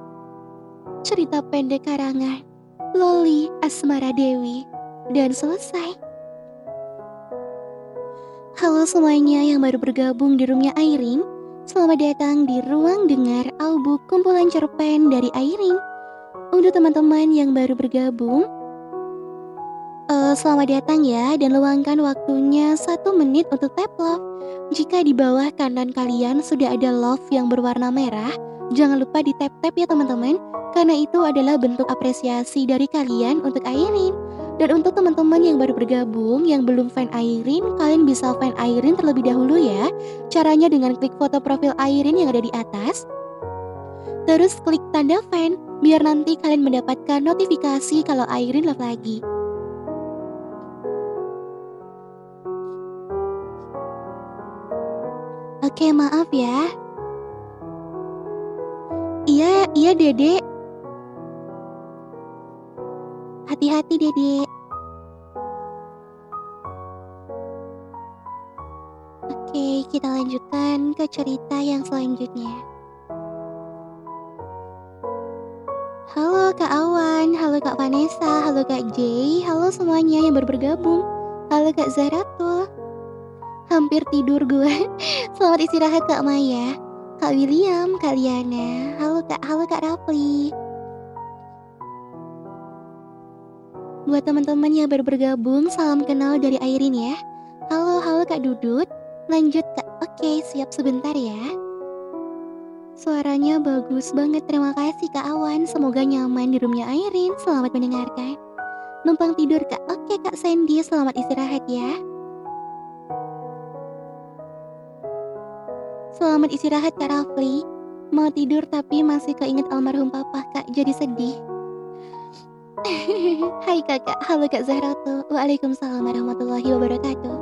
Cerita pendek karangan Loli Asmara Dewi dan selesai. Halo semuanya yang baru bergabung di roomnya Airin. Selamat datang di ruang dengar audiobook kumpulan cerpen dari Airin. Untuk teman-teman yang baru bergabung, eh, selamat datang ya dan luangkan waktunya satu menit untuk tap love. Jika di bawah kanan kalian sudah ada love yang berwarna merah, jangan lupa di tap-tap ya teman-teman, karena itu adalah bentuk apresiasi dari kalian untuk Airin. Dan untuk teman-teman yang baru bergabung, yang belum fan Airin, kalian bisa fan Airin terlebih dahulu ya. Caranya dengan klik foto profil Airin yang ada di atas. Terus klik tanda fan, biar nanti kalian mendapatkan notifikasi kalau Airin live lagi. Oke, maaf ya. Iya, iya Dede. Hati-hati Dede. Oke, kita lanjutkan ke cerita yang selanjutnya. Halo Kak Awan, halo Kak Vanessa, halo Kak Jay, halo semuanya yang baru bergabung. Halo Kak Zaratul. Hampir tidur gue. [laughs] Selamat istirahat Kak Maya. Kak William, Kak Liana, halo Kak, halo Kak Rafli. Buat teman-teman yang baru bergabung, salam kenal dari Airin ya. Halo, halo Kak Dudut. Lanjut Kak. Oke, siap sebentar ya. Suaranya bagus banget, terima kasih Kak Awan. Semoga nyaman di roomnya Airin. Selamat mendengarkan. Numpang tidur Kak. Oke Kak Sandy, selamat istirahat ya. Selamat istirahat Kak Rafli. Mau tidur tapi masih keinget almarhum papa Kak, jadi sedih. [laughs] Hai kakak, halo Kak Zahratul. Waalaikumsalam warahmatullahi wabarakatuh.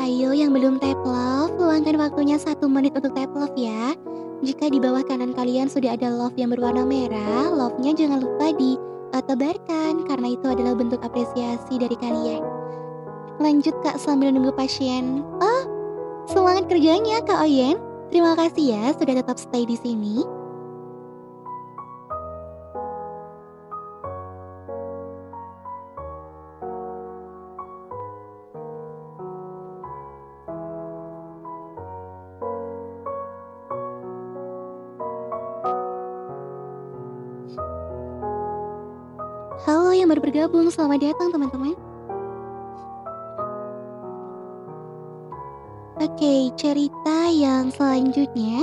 Ayo yang belum tap love, luangkan waktunya satu menit untuk tap love ya. Jika di bawah kanan kalian sudah ada love yang berwarna merah, love-nya jangan lupa di tebarkan karena itu adalah bentuk apresiasi dari kalian. Lanjut kak sambil nunggu pasien. Oh, semangat kerjanya kak Oyen. Terima kasih ya sudah tetap stay di sini. Baru bergabung, selamat datang teman-teman. Oke, cerita yang selanjutnya.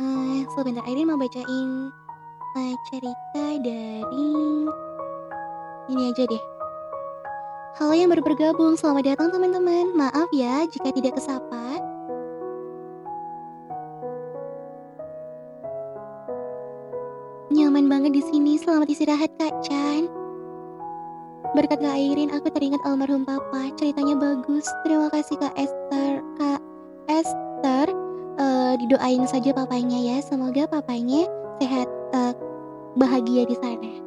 Eh, sebentar, Airin mau bacain eh, cerita dari ini aja deh. Halo yang baru bergabung, selamat datang teman-teman. Maaf ya jika tidak kesapa. Selamat istirahat Kak Chan. Berkat Kak Airin, aku teringat almarhum Papa. Ceritanya bagus. Terima kasih Kak Esther. Kak Esther, eh, didoain saja papanya ya. Semoga papanya sehat, eh, bahagia di sana.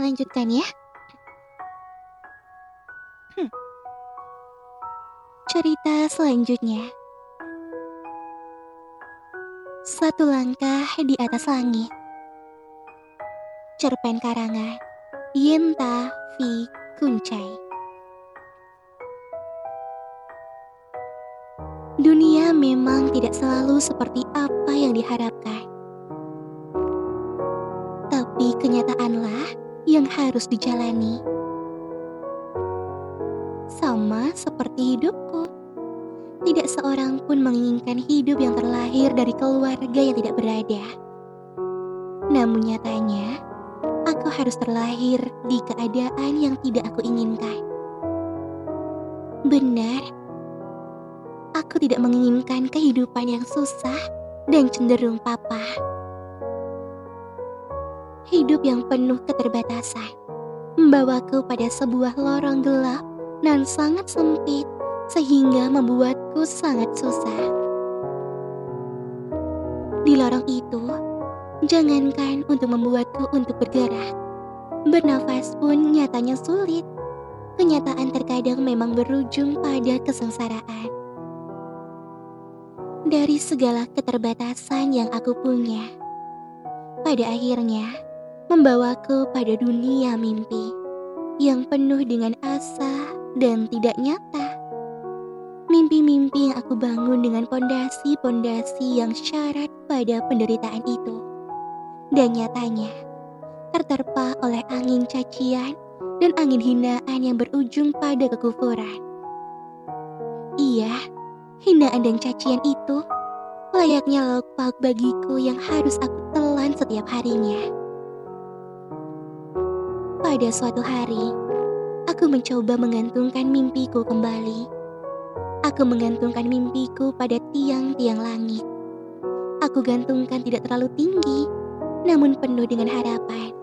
Lanjutkan ya. Hmm. Cerita selanjutnya. Satu langkah di atas langit. Cerpen karangan Yenta V. Kuncai. Dunia memang tidak selalu seperti apa yang diharapkan. Tapi kenyataanlah yang harus dijalani. Sama seperti hidupku. Tidak seorang pun menginginkan hidup yang terlahir dari keluarga yang tidak berada. Namun nyatanya, aku harus terlahir di keadaan yang tidak aku inginkan. Benar, aku tidak menginginkan kehidupan yang susah dan cenderung papa hidup yang penuh keterbatasan, membawaku pada sebuah lorong gelap dan sangat sempit sehingga membuatku sangat susah. Di lorong itu, jangankan untuk membuatku untuk bergerak, bernafas pun nyatanya sulit. Kenyataan terkadang memang berujung pada kesengsaraan. Dari segala keterbatasan yang aku punya, pada akhirnya membawaku pada dunia mimpi yang penuh dengan asa dan tidak nyata. Mimpi-mimpi yang aku bangun dengan pondasi-pondasi yang syarat pada penderitaan itu. Dan nyatanya, terterpa oleh angin cacian dan angin hinaan yang berujung pada kekufuran. Iya, hinaan dan cacian itu layaknya lauk pauk bagiku yang harus aku telan setiap harinya. Pada suatu hari, aku mencoba menggantungkan mimpiku kembali. Aku menggantungkan mimpiku pada tiang-tiang langit. Aku gantungkan tidak terlalu tinggi, namun penuh dengan harapan.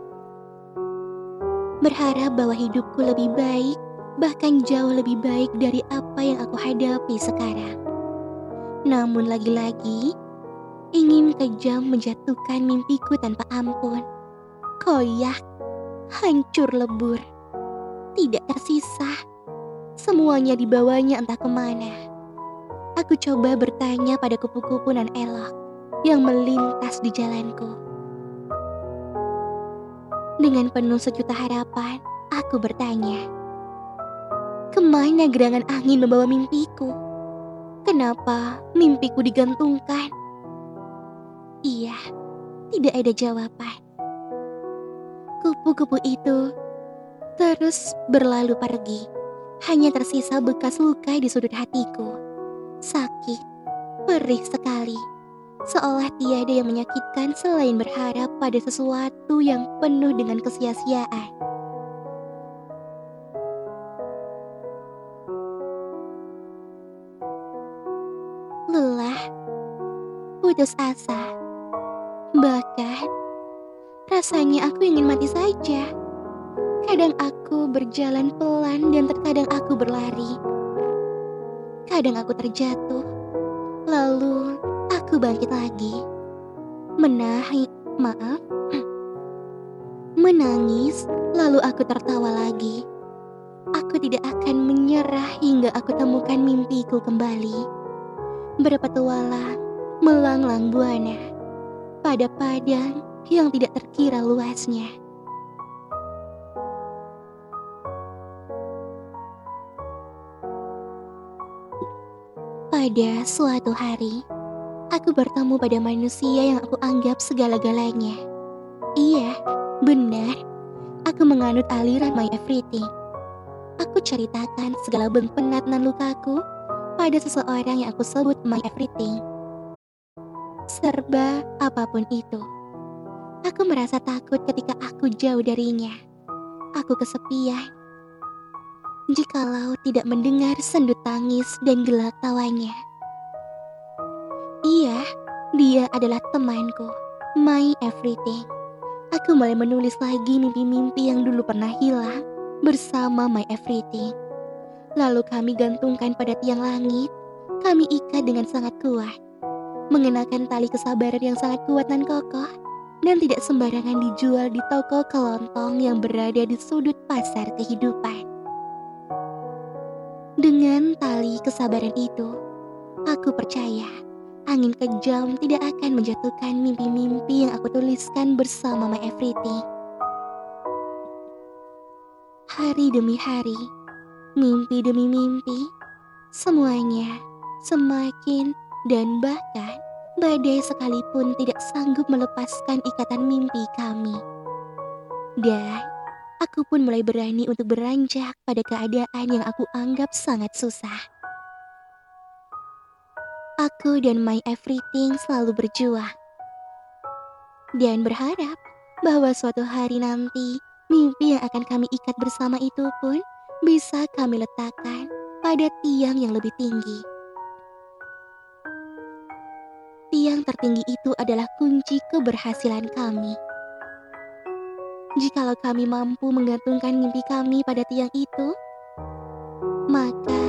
Berharap bahwa hidupku lebih baik, bahkan jauh lebih baik dari apa yang aku hadapi sekarang. Namun lagi-lagi, ingin kejam menjatuhkan mimpiku tanpa ampun. Koyak hancur lebur. Tidak tersisa. Semuanya dibawanya entah ke mana. Aku coba bertanya pada kupu-kupu nan elok yang melintas di jalanku. Dengan penuh sejuta harapan, aku bertanya, Ke mana gerangan angin membawa mimpiku? Kenapa mimpiku digantungkan? Iya, tidak ada jawaban. Kupu-kupu itu terus berlalu pergi. Hanya tersisa bekas luka di sudut hatiku. Sakit, perih sekali. Seolah tiada yang menyakitkan selain berharap pada sesuatu yang penuh dengan kesia-siaan. Lelah, putus asa, bahkan Rasanya aku ingin mati saja. Kadang aku berjalan pelan dan terkadang aku berlari. Kadang aku terjatuh, lalu aku bangkit lagi. Menahi, Maaf. [clears throat] Menangis, lalu aku tertawa lagi. Aku tidak akan menyerah hingga aku temukan mimpiku kembali. Berpetualang, melanglang buana pada padang yang tidak terkira luasnya. Pada suatu hari, aku bertemu pada manusia yang aku anggap segala-galanya. Iya, benar. Aku menganut aliran my everything. Aku ceritakan segala bentuk penat dan lukaku pada seseorang yang aku sebut my everything. Serba apa pun itu. Aku merasa takut ketika aku jauh darinya. Aku kesepian. Jikalau tidak mendengar sendut tangis dan gelak tawanya. Iya, dia adalah temanku, my everything. Aku mulai menulis lagi mimpi-mimpi yang dulu pernah hilang bersama my everything. Lalu kami gantungkan pada tiang langit, kami ikat dengan sangat kuat. Mengenakan tali kesabaran yang sangat kuat dan kokoh, dan tidak sembarangan dijual di toko kelontong yang berada di sudut pasar kehidupan. Dengan tali kesabaran itu, aku percaya angin kejam tidak akan menjatuhkan mimpi-mimpi yang aku tuliskan bersama my everything. Hari demi hari, mimpi demi mimpi, semuanya semakin dan bahkan badai sekalipun tidak sanggup melepaskan ikatan mimpi kami. Dan aku pun mulai berani untuk beranjak pada keadaan yang aku anggap sangat susah. Aku dan my everything selalu berjuang. Dan berharap bahwa suatu hari nanti mimpi yang akan kami ikat bersama itu pun bisa kami letakkan pada tiang yang lebih tinggi. Tiang tertinggi itu adalah kunci keberhasilan kami. Jikalau kami mampu menggantungkan mimpi kami pada tiang itu, maka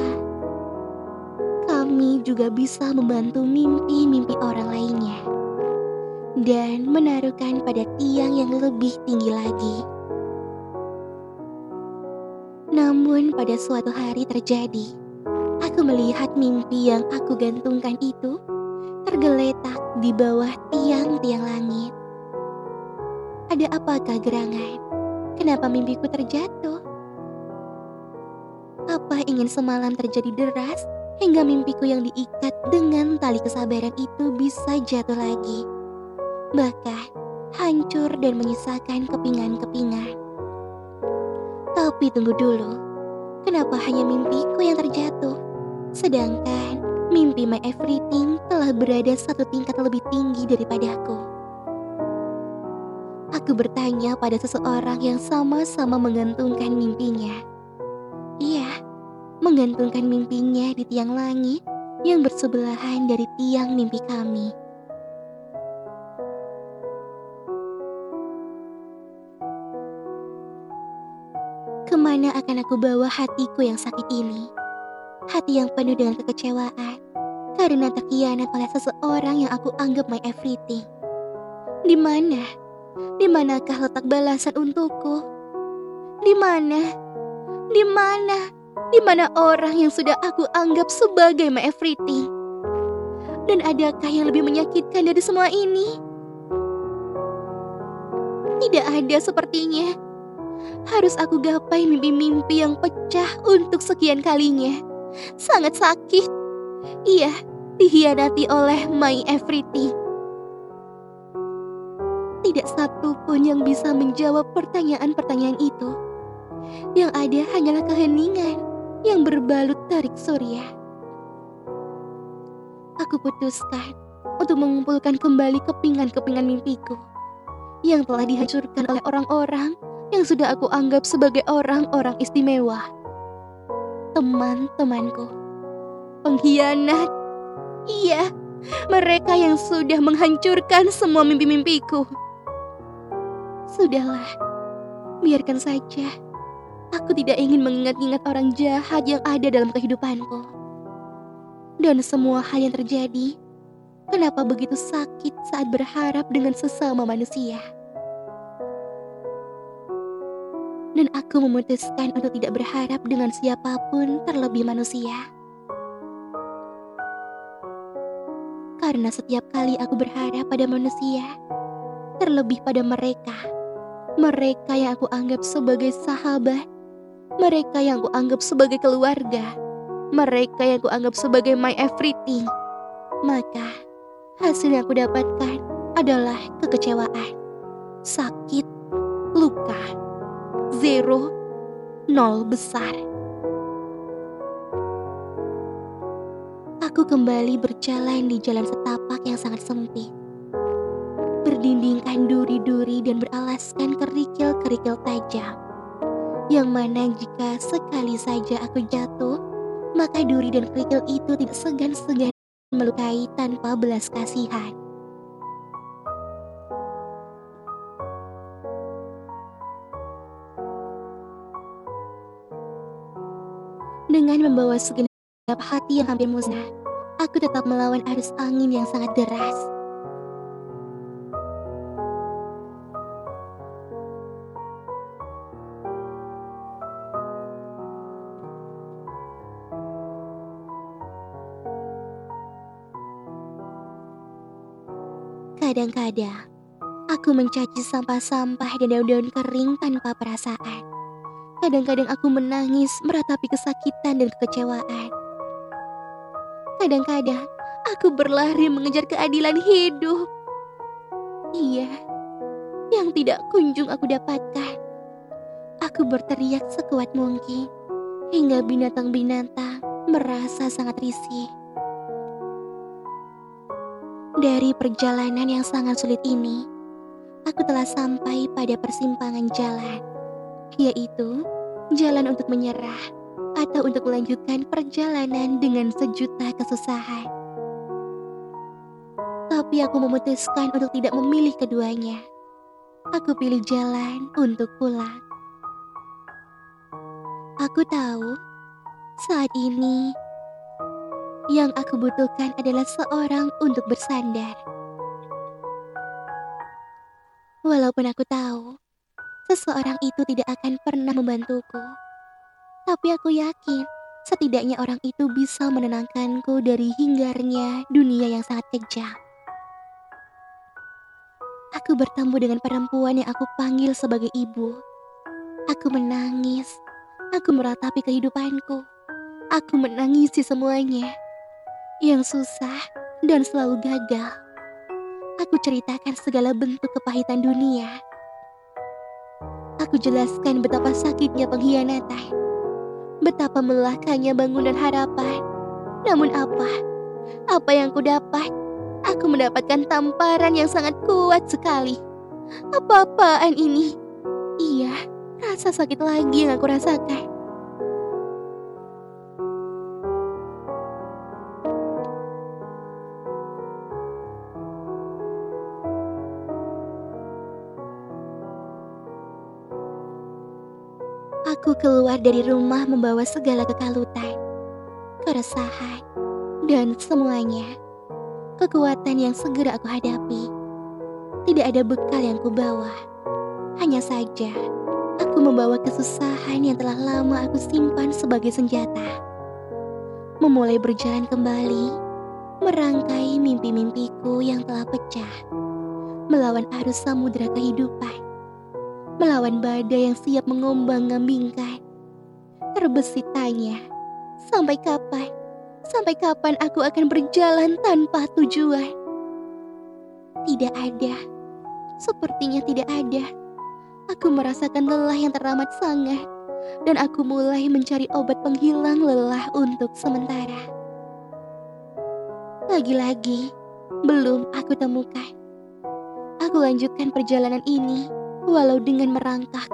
kami juga bisa membantu mimpi-mimpi orang lainnya dan menaruhkan pada tiang yang lebih tinggi lagi. Namun, pada suatu hari terjadi, aku melihat mimpi yang aku gantungkan itu tergeletak di bawah tiang-tiang langit. Ada apakah gerangan? Kenapa mimpiku terjatuh? Apa ingin semalam terjadi deras hingga mimpiku yang diikat dengan tali kesabaran itu bisa jatuh lagi? Bahkan hancur dan menyisakan kepingan-kepingan. Tapi tunggu dulu, kenapa hanya mimpiku yang terjatuh? Sedangkan mimpi my everything telah berada satu tingkat lebih tinggi daripadaku. Aku bertanya pada seseorang yang sama-sama menggantungkan mimpinya. Iya, menggantungkan mimpinya di tiang langit yang bersebelahan dari tiang mimpi kami. Ke mana akan aku bawa hatiku yang sakit ini? Hati yang penuh dengan kekecewaan karena terkianat oleh seseorang yang aku anggap my everything. Di mana? Di manakah letak balasan untukku? Di mana? Di mana? Di mana orang yang sudah aku anggap sebagai my everything? Dan adakah yang lebih menyakitkan dari semua ini? Tidak ada sepertinya. Harus aku gapai mimpi-mimpi yang pecah untuk sekian kalinya. Sangat sakit. Iya, dihianati oleh my everything. Tidak satu pun yang bisa menjawab pertanyaan-pertanyaan itu. Yang ada hanyalah keheningan yang berbalut tarik surya. Aku putuskan untuk mengumpulkan kembali kepingan-kepingan mimpiku yang telah dihancurkan oleh orang-orang yang sudah aku anggap sebagai orang-orang istimewa. Teman-temanku, pengkhianat, iya, mereka yang sudah menghancurkan semua mimpi-mimpiku. Sudahlah, biarkan saja. Aku tidak ingin mengingat-ingat orang jahat yang ada dalam kehidupanku. Dan semua hal yang terjadi kenapa begitu sakit saat berharap dengan sesama manusia. Dan aku memutuskan untuk tidak berharap dengan siapa pun terlebih manusia. Karena setiap kali aku berharap pada manusia, terlebih pada mereka, mereka yang aku anggap sebagai sahabat, mereka yang aku anggap sebagai keluarga, mereka yang aku anggap sebagai my everything, maka hasil yang aku dapatkan adalah kekecewaan, sakit, luka, zero, nol besar. Aku kembali berjalan di jalan setapak yang sangat sempit. Berdindingkan duri-duri dan beralaskan kerikil-kerikil tajam. Yang mana jika sekali saja aku jatuh, maka duri dan kerikil itu tidak segan-segan melukai tanpa belas kasihan. Membawa segenap hati yang hampir musnah, aku tetap melawan arus angin yang sangat deras. Kadang-kadang, aku mencaci sampah-sampah dan daun-daun kering tanpa perasaan. Kadang-kadang aku menangis meratapi kesakitan dan kekecewaan. Kadang-kadang, aku berlari mengejar keadilan hidup. Iya, yang tidak kunjung aku dapatkan. Aku berteriak sekuat mungkin, hingga binatang-binatang merasa sangat risih. Dari perjalanan yang sangat sulit ini, aku telah sampai pada persimpangan jalan, yaitu jalan untuk menyerah atau untuk melanjutkan perjalanan dengan sejuta kesusahan. Tapi aku memutuskan untuk tidak memilih keduanya. Aku pilih jalan untuk pulang. Aku tahu saat ini yang aku butuhkan adalah seorang untuk bersandar. Walaupun aku tahu seseorang itu tidak akan pernah membantuku, tapi aku yakin setidaknya orang itu bisa menenangkanku dari hinggarnya dunia yang sangat kejam. Aku bertemu dengan perempuan yang aku panggil sebagai ibu. Aku menangis. Aku meratapi kehidupanku. Aku menangisi semuanya yang susah dan selalu gagal. Aku ceritakan segala bentuk kepahitan dunia. Aku jelaskan betapa sakitnya pengkhianatan, betapa melelahkannya bangunan harapan. Namun apa? Apa yang ku dapat? Aku mendapatkan tamparan yang sangat kuat sekali. Apa-apaan ini? Iya, rasa sakit lagi yang aku rasakan. Keluar dari rumah membawa segala kekalutan, keresahan, dan semuanya. Kekuatan yang segera aku hadapi. Tidak ada bekal yang kubawa. Hanya saja, aku membawa kesusahan yang telah lama aku simpan sebagai senjata. Memulai berjalan kembali, merangkai mimpi-mimpiku yang telah pecah. Melawan arus samudera kehidupan melawan badai yang siap mengombang-ambingkan. Terbesit tanya, sampai kapan? Sampai kapan aku akan berjalan tanpa tujuan? Tidak ada. Sepertinya tidak ada. Aku merasakan lelah yang teramat sangat. Dan aku mulai mencari obat penghilang lelah untuk sementara. Lagi-lagi, belum aku temukan. Aku lanjutkan perjalanan ini walau dengan merangkak.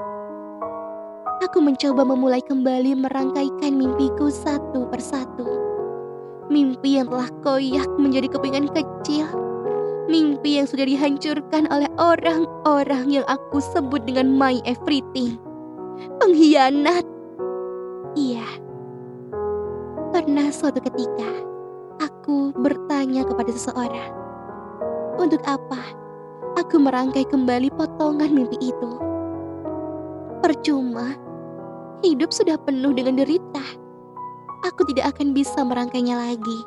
Aku mencoba memulai kembali merangkaikan mimpiku satu persatu. Mimpi yang telah koyak menjadi kepingan kecil. Mimpi yang sudah dihancurkan oleh orang-orang yang aku sebut dengan my everything. Pengkhianat. Iya. Pernah suatu ketika, aku bertanya kepada seseorang. Untuk apa? Aku merangkai kembali potongan mimpi itu. Percuma, hidup sudah penuh dengan derita. Aku tidak akan bisa merangkainya lagi.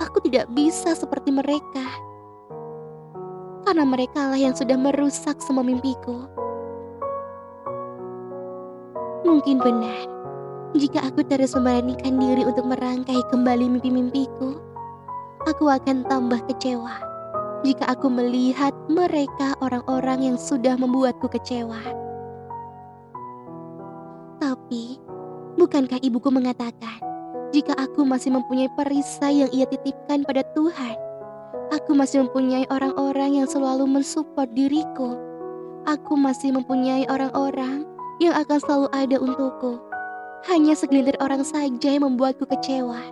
Aku tidak bisa seperti mereka. Karena mereka lah yang sudah merusak semua mimpiku. Mungkin benar, jika aku terus memberanikan diri untuk merangkai kembali mimpi-mimpiku, aku akan tambah kecewa jika aku melihat mereka orang-orang yang sudah membuatku kecewa. Tapi, bukankah ibuku mengatakan, jika aku masih mempunyai perisai yang ia titipkan pada Tuhan, aku masih mempunyai orang-orang yang selalu mensupport diriku. Aku masih mempunyai orang-orang yang akan selalu ada untukku. Hanya segelintir orang saja yang membuatku kecewa.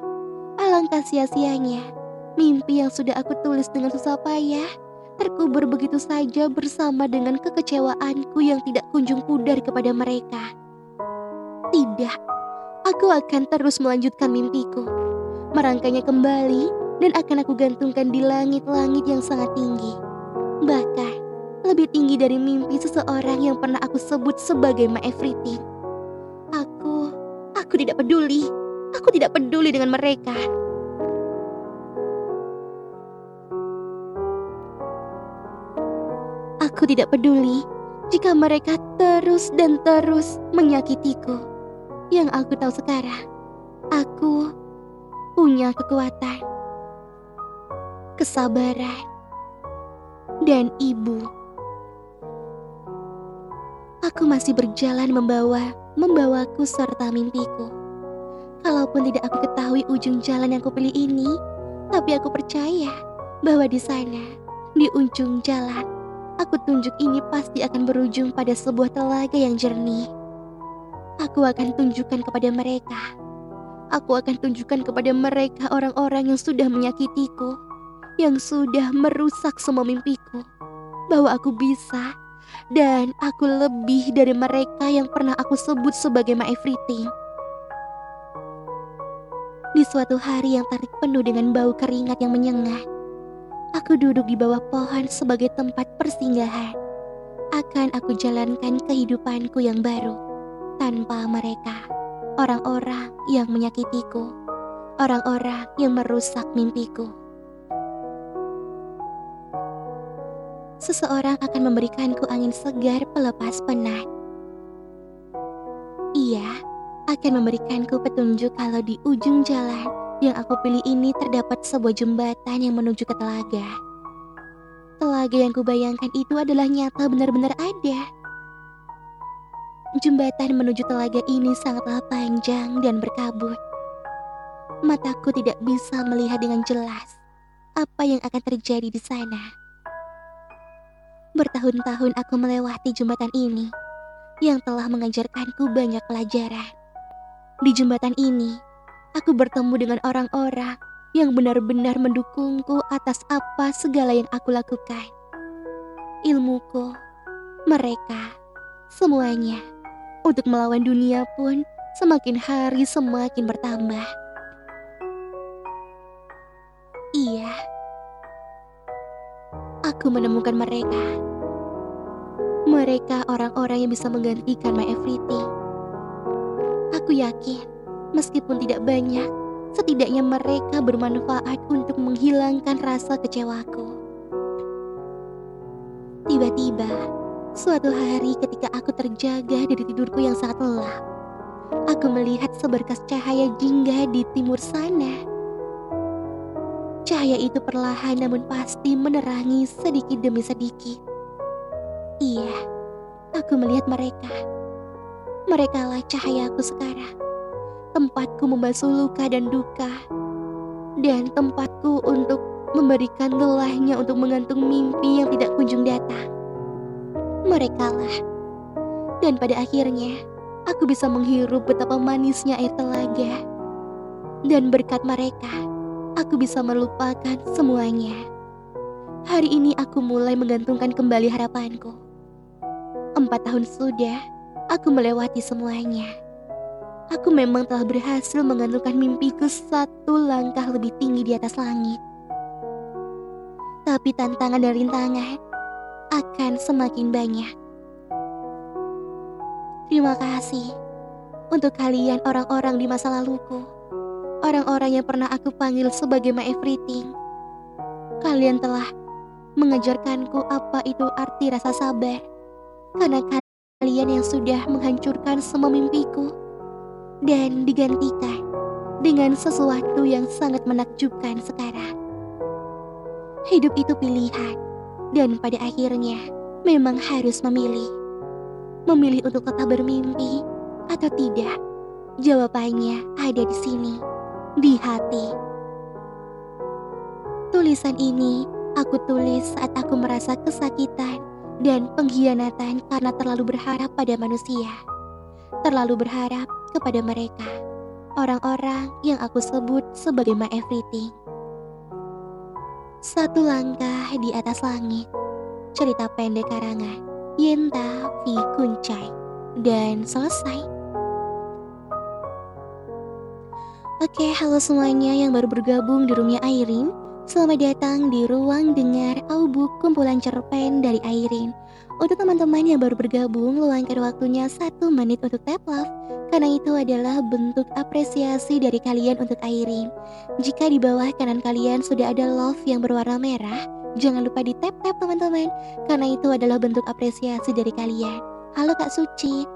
Alangkah sia-sianya, mimpi yang sudah aku tulis dengan susah payah, terkubur begitu saja bersama dengan kekecewaanku yang tidak kunjung pudar kepada mereka. Tidak, aku akan terus melanjutkan mimpiku, merangkainya kembali dan akan aku gantungkan di langit-langit yang sangat tinggi. Bahkan, lebih tinggi dari mimpi seseorang yang pernah aku sebut sebagai my everything. Aku, aku tidak peduli. Aku tidak peduli dengan mereka. Aku tidak peduli jika mereka terus dan terus menyakitiku. Yang aku tahu sekarang, aku punya kekuatan, kesabaran, dan ibu. Aku masih berjalan membawa, membawaku serta mimpiku. Kalaupun tidak aku ketahui ujung jalan yang kupilih ini, tapi aku percaya bahwa di sana, di ujung jalan, aku tunjuk ini pasti akan berujung pada sebuah telaga yang jernih. Aku akan tunjukkan kepada mereka. Aku akan tunjukkan kepada mereka orang-orang yang sudah menyakitiku, yang sudah merusak semua mimpiku, bahwa aku bisa dan aku lebih dari mereka yang pernah aku sebut sebagai my everything. Di suatu hari yang tarik penuh dengan bau keringat yang menyengat, aku duduk di bawah pohon sebagai tempat persinggahan. Akan aku jalankan kehidupanku yang baru tanpa mereka, orang-orang yang menyakitiku, orang-orang yang merusak mimpiku. seseorang akan memberikanku angin segar pelepas penat. Ia akan memberikanku petunjuk kalau di ujung jalan yang aku pilih ini terdapat sebuah jembatan yang menuju ke telaga. Telaga yang kubayangkan itu adalah nyata benar-benar ada. Jembatan menuju telaga ini sangatlah panjang dan berkabut. Mataku tidak bisa melihat dengan jelas apa yang akan terjadi di sana. Bertahun-tahun aku melewati jembatan ini yang telah mengajarkanku banyak pelajaran. Di jembatan ini, aku bertemu dengan orang-orang yang benar-benar mendukungku atas apa segala yang aku lakukan. Ilmuku, mereka, semuanya untuk melawan dunia pun semakin hari semakin bertambah. Iya, aku menemukan mereka. Mereka orang-orang yang bisa menggantikan my everything. Aku yakin, meskipun tidak banyak, setidaknya mereka bermanfaat untuk menghilangkan rasa kecewaku. Tiba-tiba, suatu hari ketika aku terjaga dari tidurku yang sangat lelap, aku melihat seberkas cahaya jingga di timur sana. Cahaya itu perlahan namun pasti menerangi sedikit demi sedikit. Iya, aku melihat mereka. Merekalah cahayaku sekarang. Tempatku membasuh luka dan duka. Dan tempatku untuk memberikan lelahnya untuk menggantung mimpi yang tidak kunjung datang. Merekalah. Dan pada akhirnya, aku bisa menghirup betapa manisnya air telaga. Dan berkat mereka, aku bisa melupakan semuanya. Hari ini aku mulai menggantungkan kembali harapanku. Empat tahun sudah, aku melewati semuanya. Aku memang telah berhasil menggantungkan mimpiku satu langkah lebih tinggi di atas langit. tapi tantangan dan rintangan akan semakin banyak. Terima kasih untuk kalian orang-orang di masa laluku. Orang-orang yang pernah aku panggil sebagai my everything. Kalian telah mengajarkanku apa itu arti rasa sabar. Karena kalian yang sudah menghancurkan semua mimpiku dan digantikan dengan sesuatu yang sangat menakjubkan sekarang. Hidup itu pilihan, dan pada akhirnya memang harus memilih. Memilih untuk tetap bermimpi atau tidak. Jawabannya ada di sini, di hati. Tulisan ini aku tulis saat aku merasa kesakitan dan pengkhianatan karena terlalu berharap pada manusia. Terlalu berharap kepada mereka, orang-orang yang aku sebut sebagai my everything. Satu langkah di atas langit. Cerita pendek karangan Yenta V. Kuncai. Dan selesai. Oke, halo semuanya yang baru bergabung di roomnya Airin. Selamat datang di ruang dengar audiobook kumpulan cerpen dari Airin. Untuk teman-teman yang baru bergabung, luangkan waktunya satu menit untuk tap love karena itu adalah bentuk apresiasi dari kalian untuk Airin. Jika di bawah kanan kalian sudah ada love yang berwarna merah, jangan lupa di tap-tap teman-teman, karena itu adalah bentuk apresiasi dari kalian. Halo Kak Suci.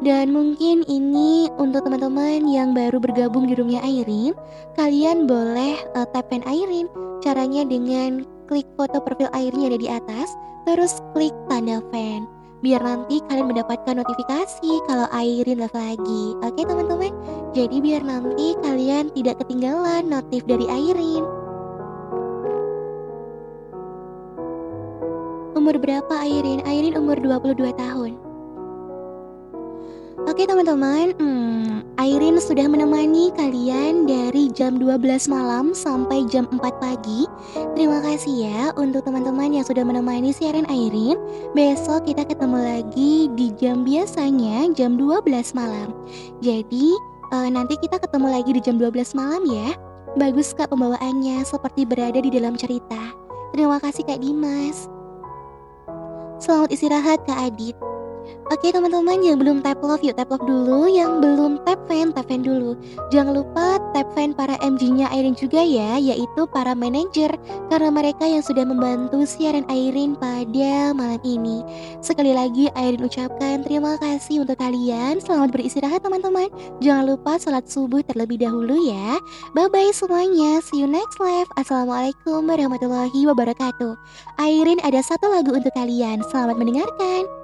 Dan mungkin ini untuk teman-teman yang baru bergabung di roomnya Airin, kalian boleh uh, tapkan Airin. Caranya dengan klik foto profil Airin yang ada di atas, terus klik tanda fan biar nanti kalian mendapatkan notifikasi kalau Airin live lagi. Oke teman-teman, jadi biar nanti kalian tidak ketinggalan notif dari Airin. Umur berapa Airin? Airin umur 22 tahun. Oke teman-teman, hmm, Airin sudah menemani kalian dari jam 12 malam sampai jam 4 pagi. Terima kasih ya untuk teman-teman yang sudah menemani siaran Airin. Besok kita ketemu lagi di jam biasanya jam 12 malam. Jadi uh, nanti kita ketemu lagi di jam 12 malam ya. Bagus kak pembawaannya seperti berada di dalam cerita. Terima kasih Kak Dimas. Selamat istirahat Kak Adit. Oke teman-teman yang belum tap love yuk tap love dulu. Yang belum tap fan tap fan dulu. Jangan lupa tap fan para MG-nya Airin juga ya Yaitu para manajer. Karena mereka yang sudah membantu siaran Airin pada malam ini. Sekali lagi Airin ucapkan terima kasih untuk kalian. Selamat beristirahat teman-teman. Jangan lupa sholat subuh terlebih dahulu ya. Bye bye semuanya. See you next live. Assalamualaikum warahmatullahi wabarakatuh. Airin ada satu lagu untuk kalian. Selamat mendengarkan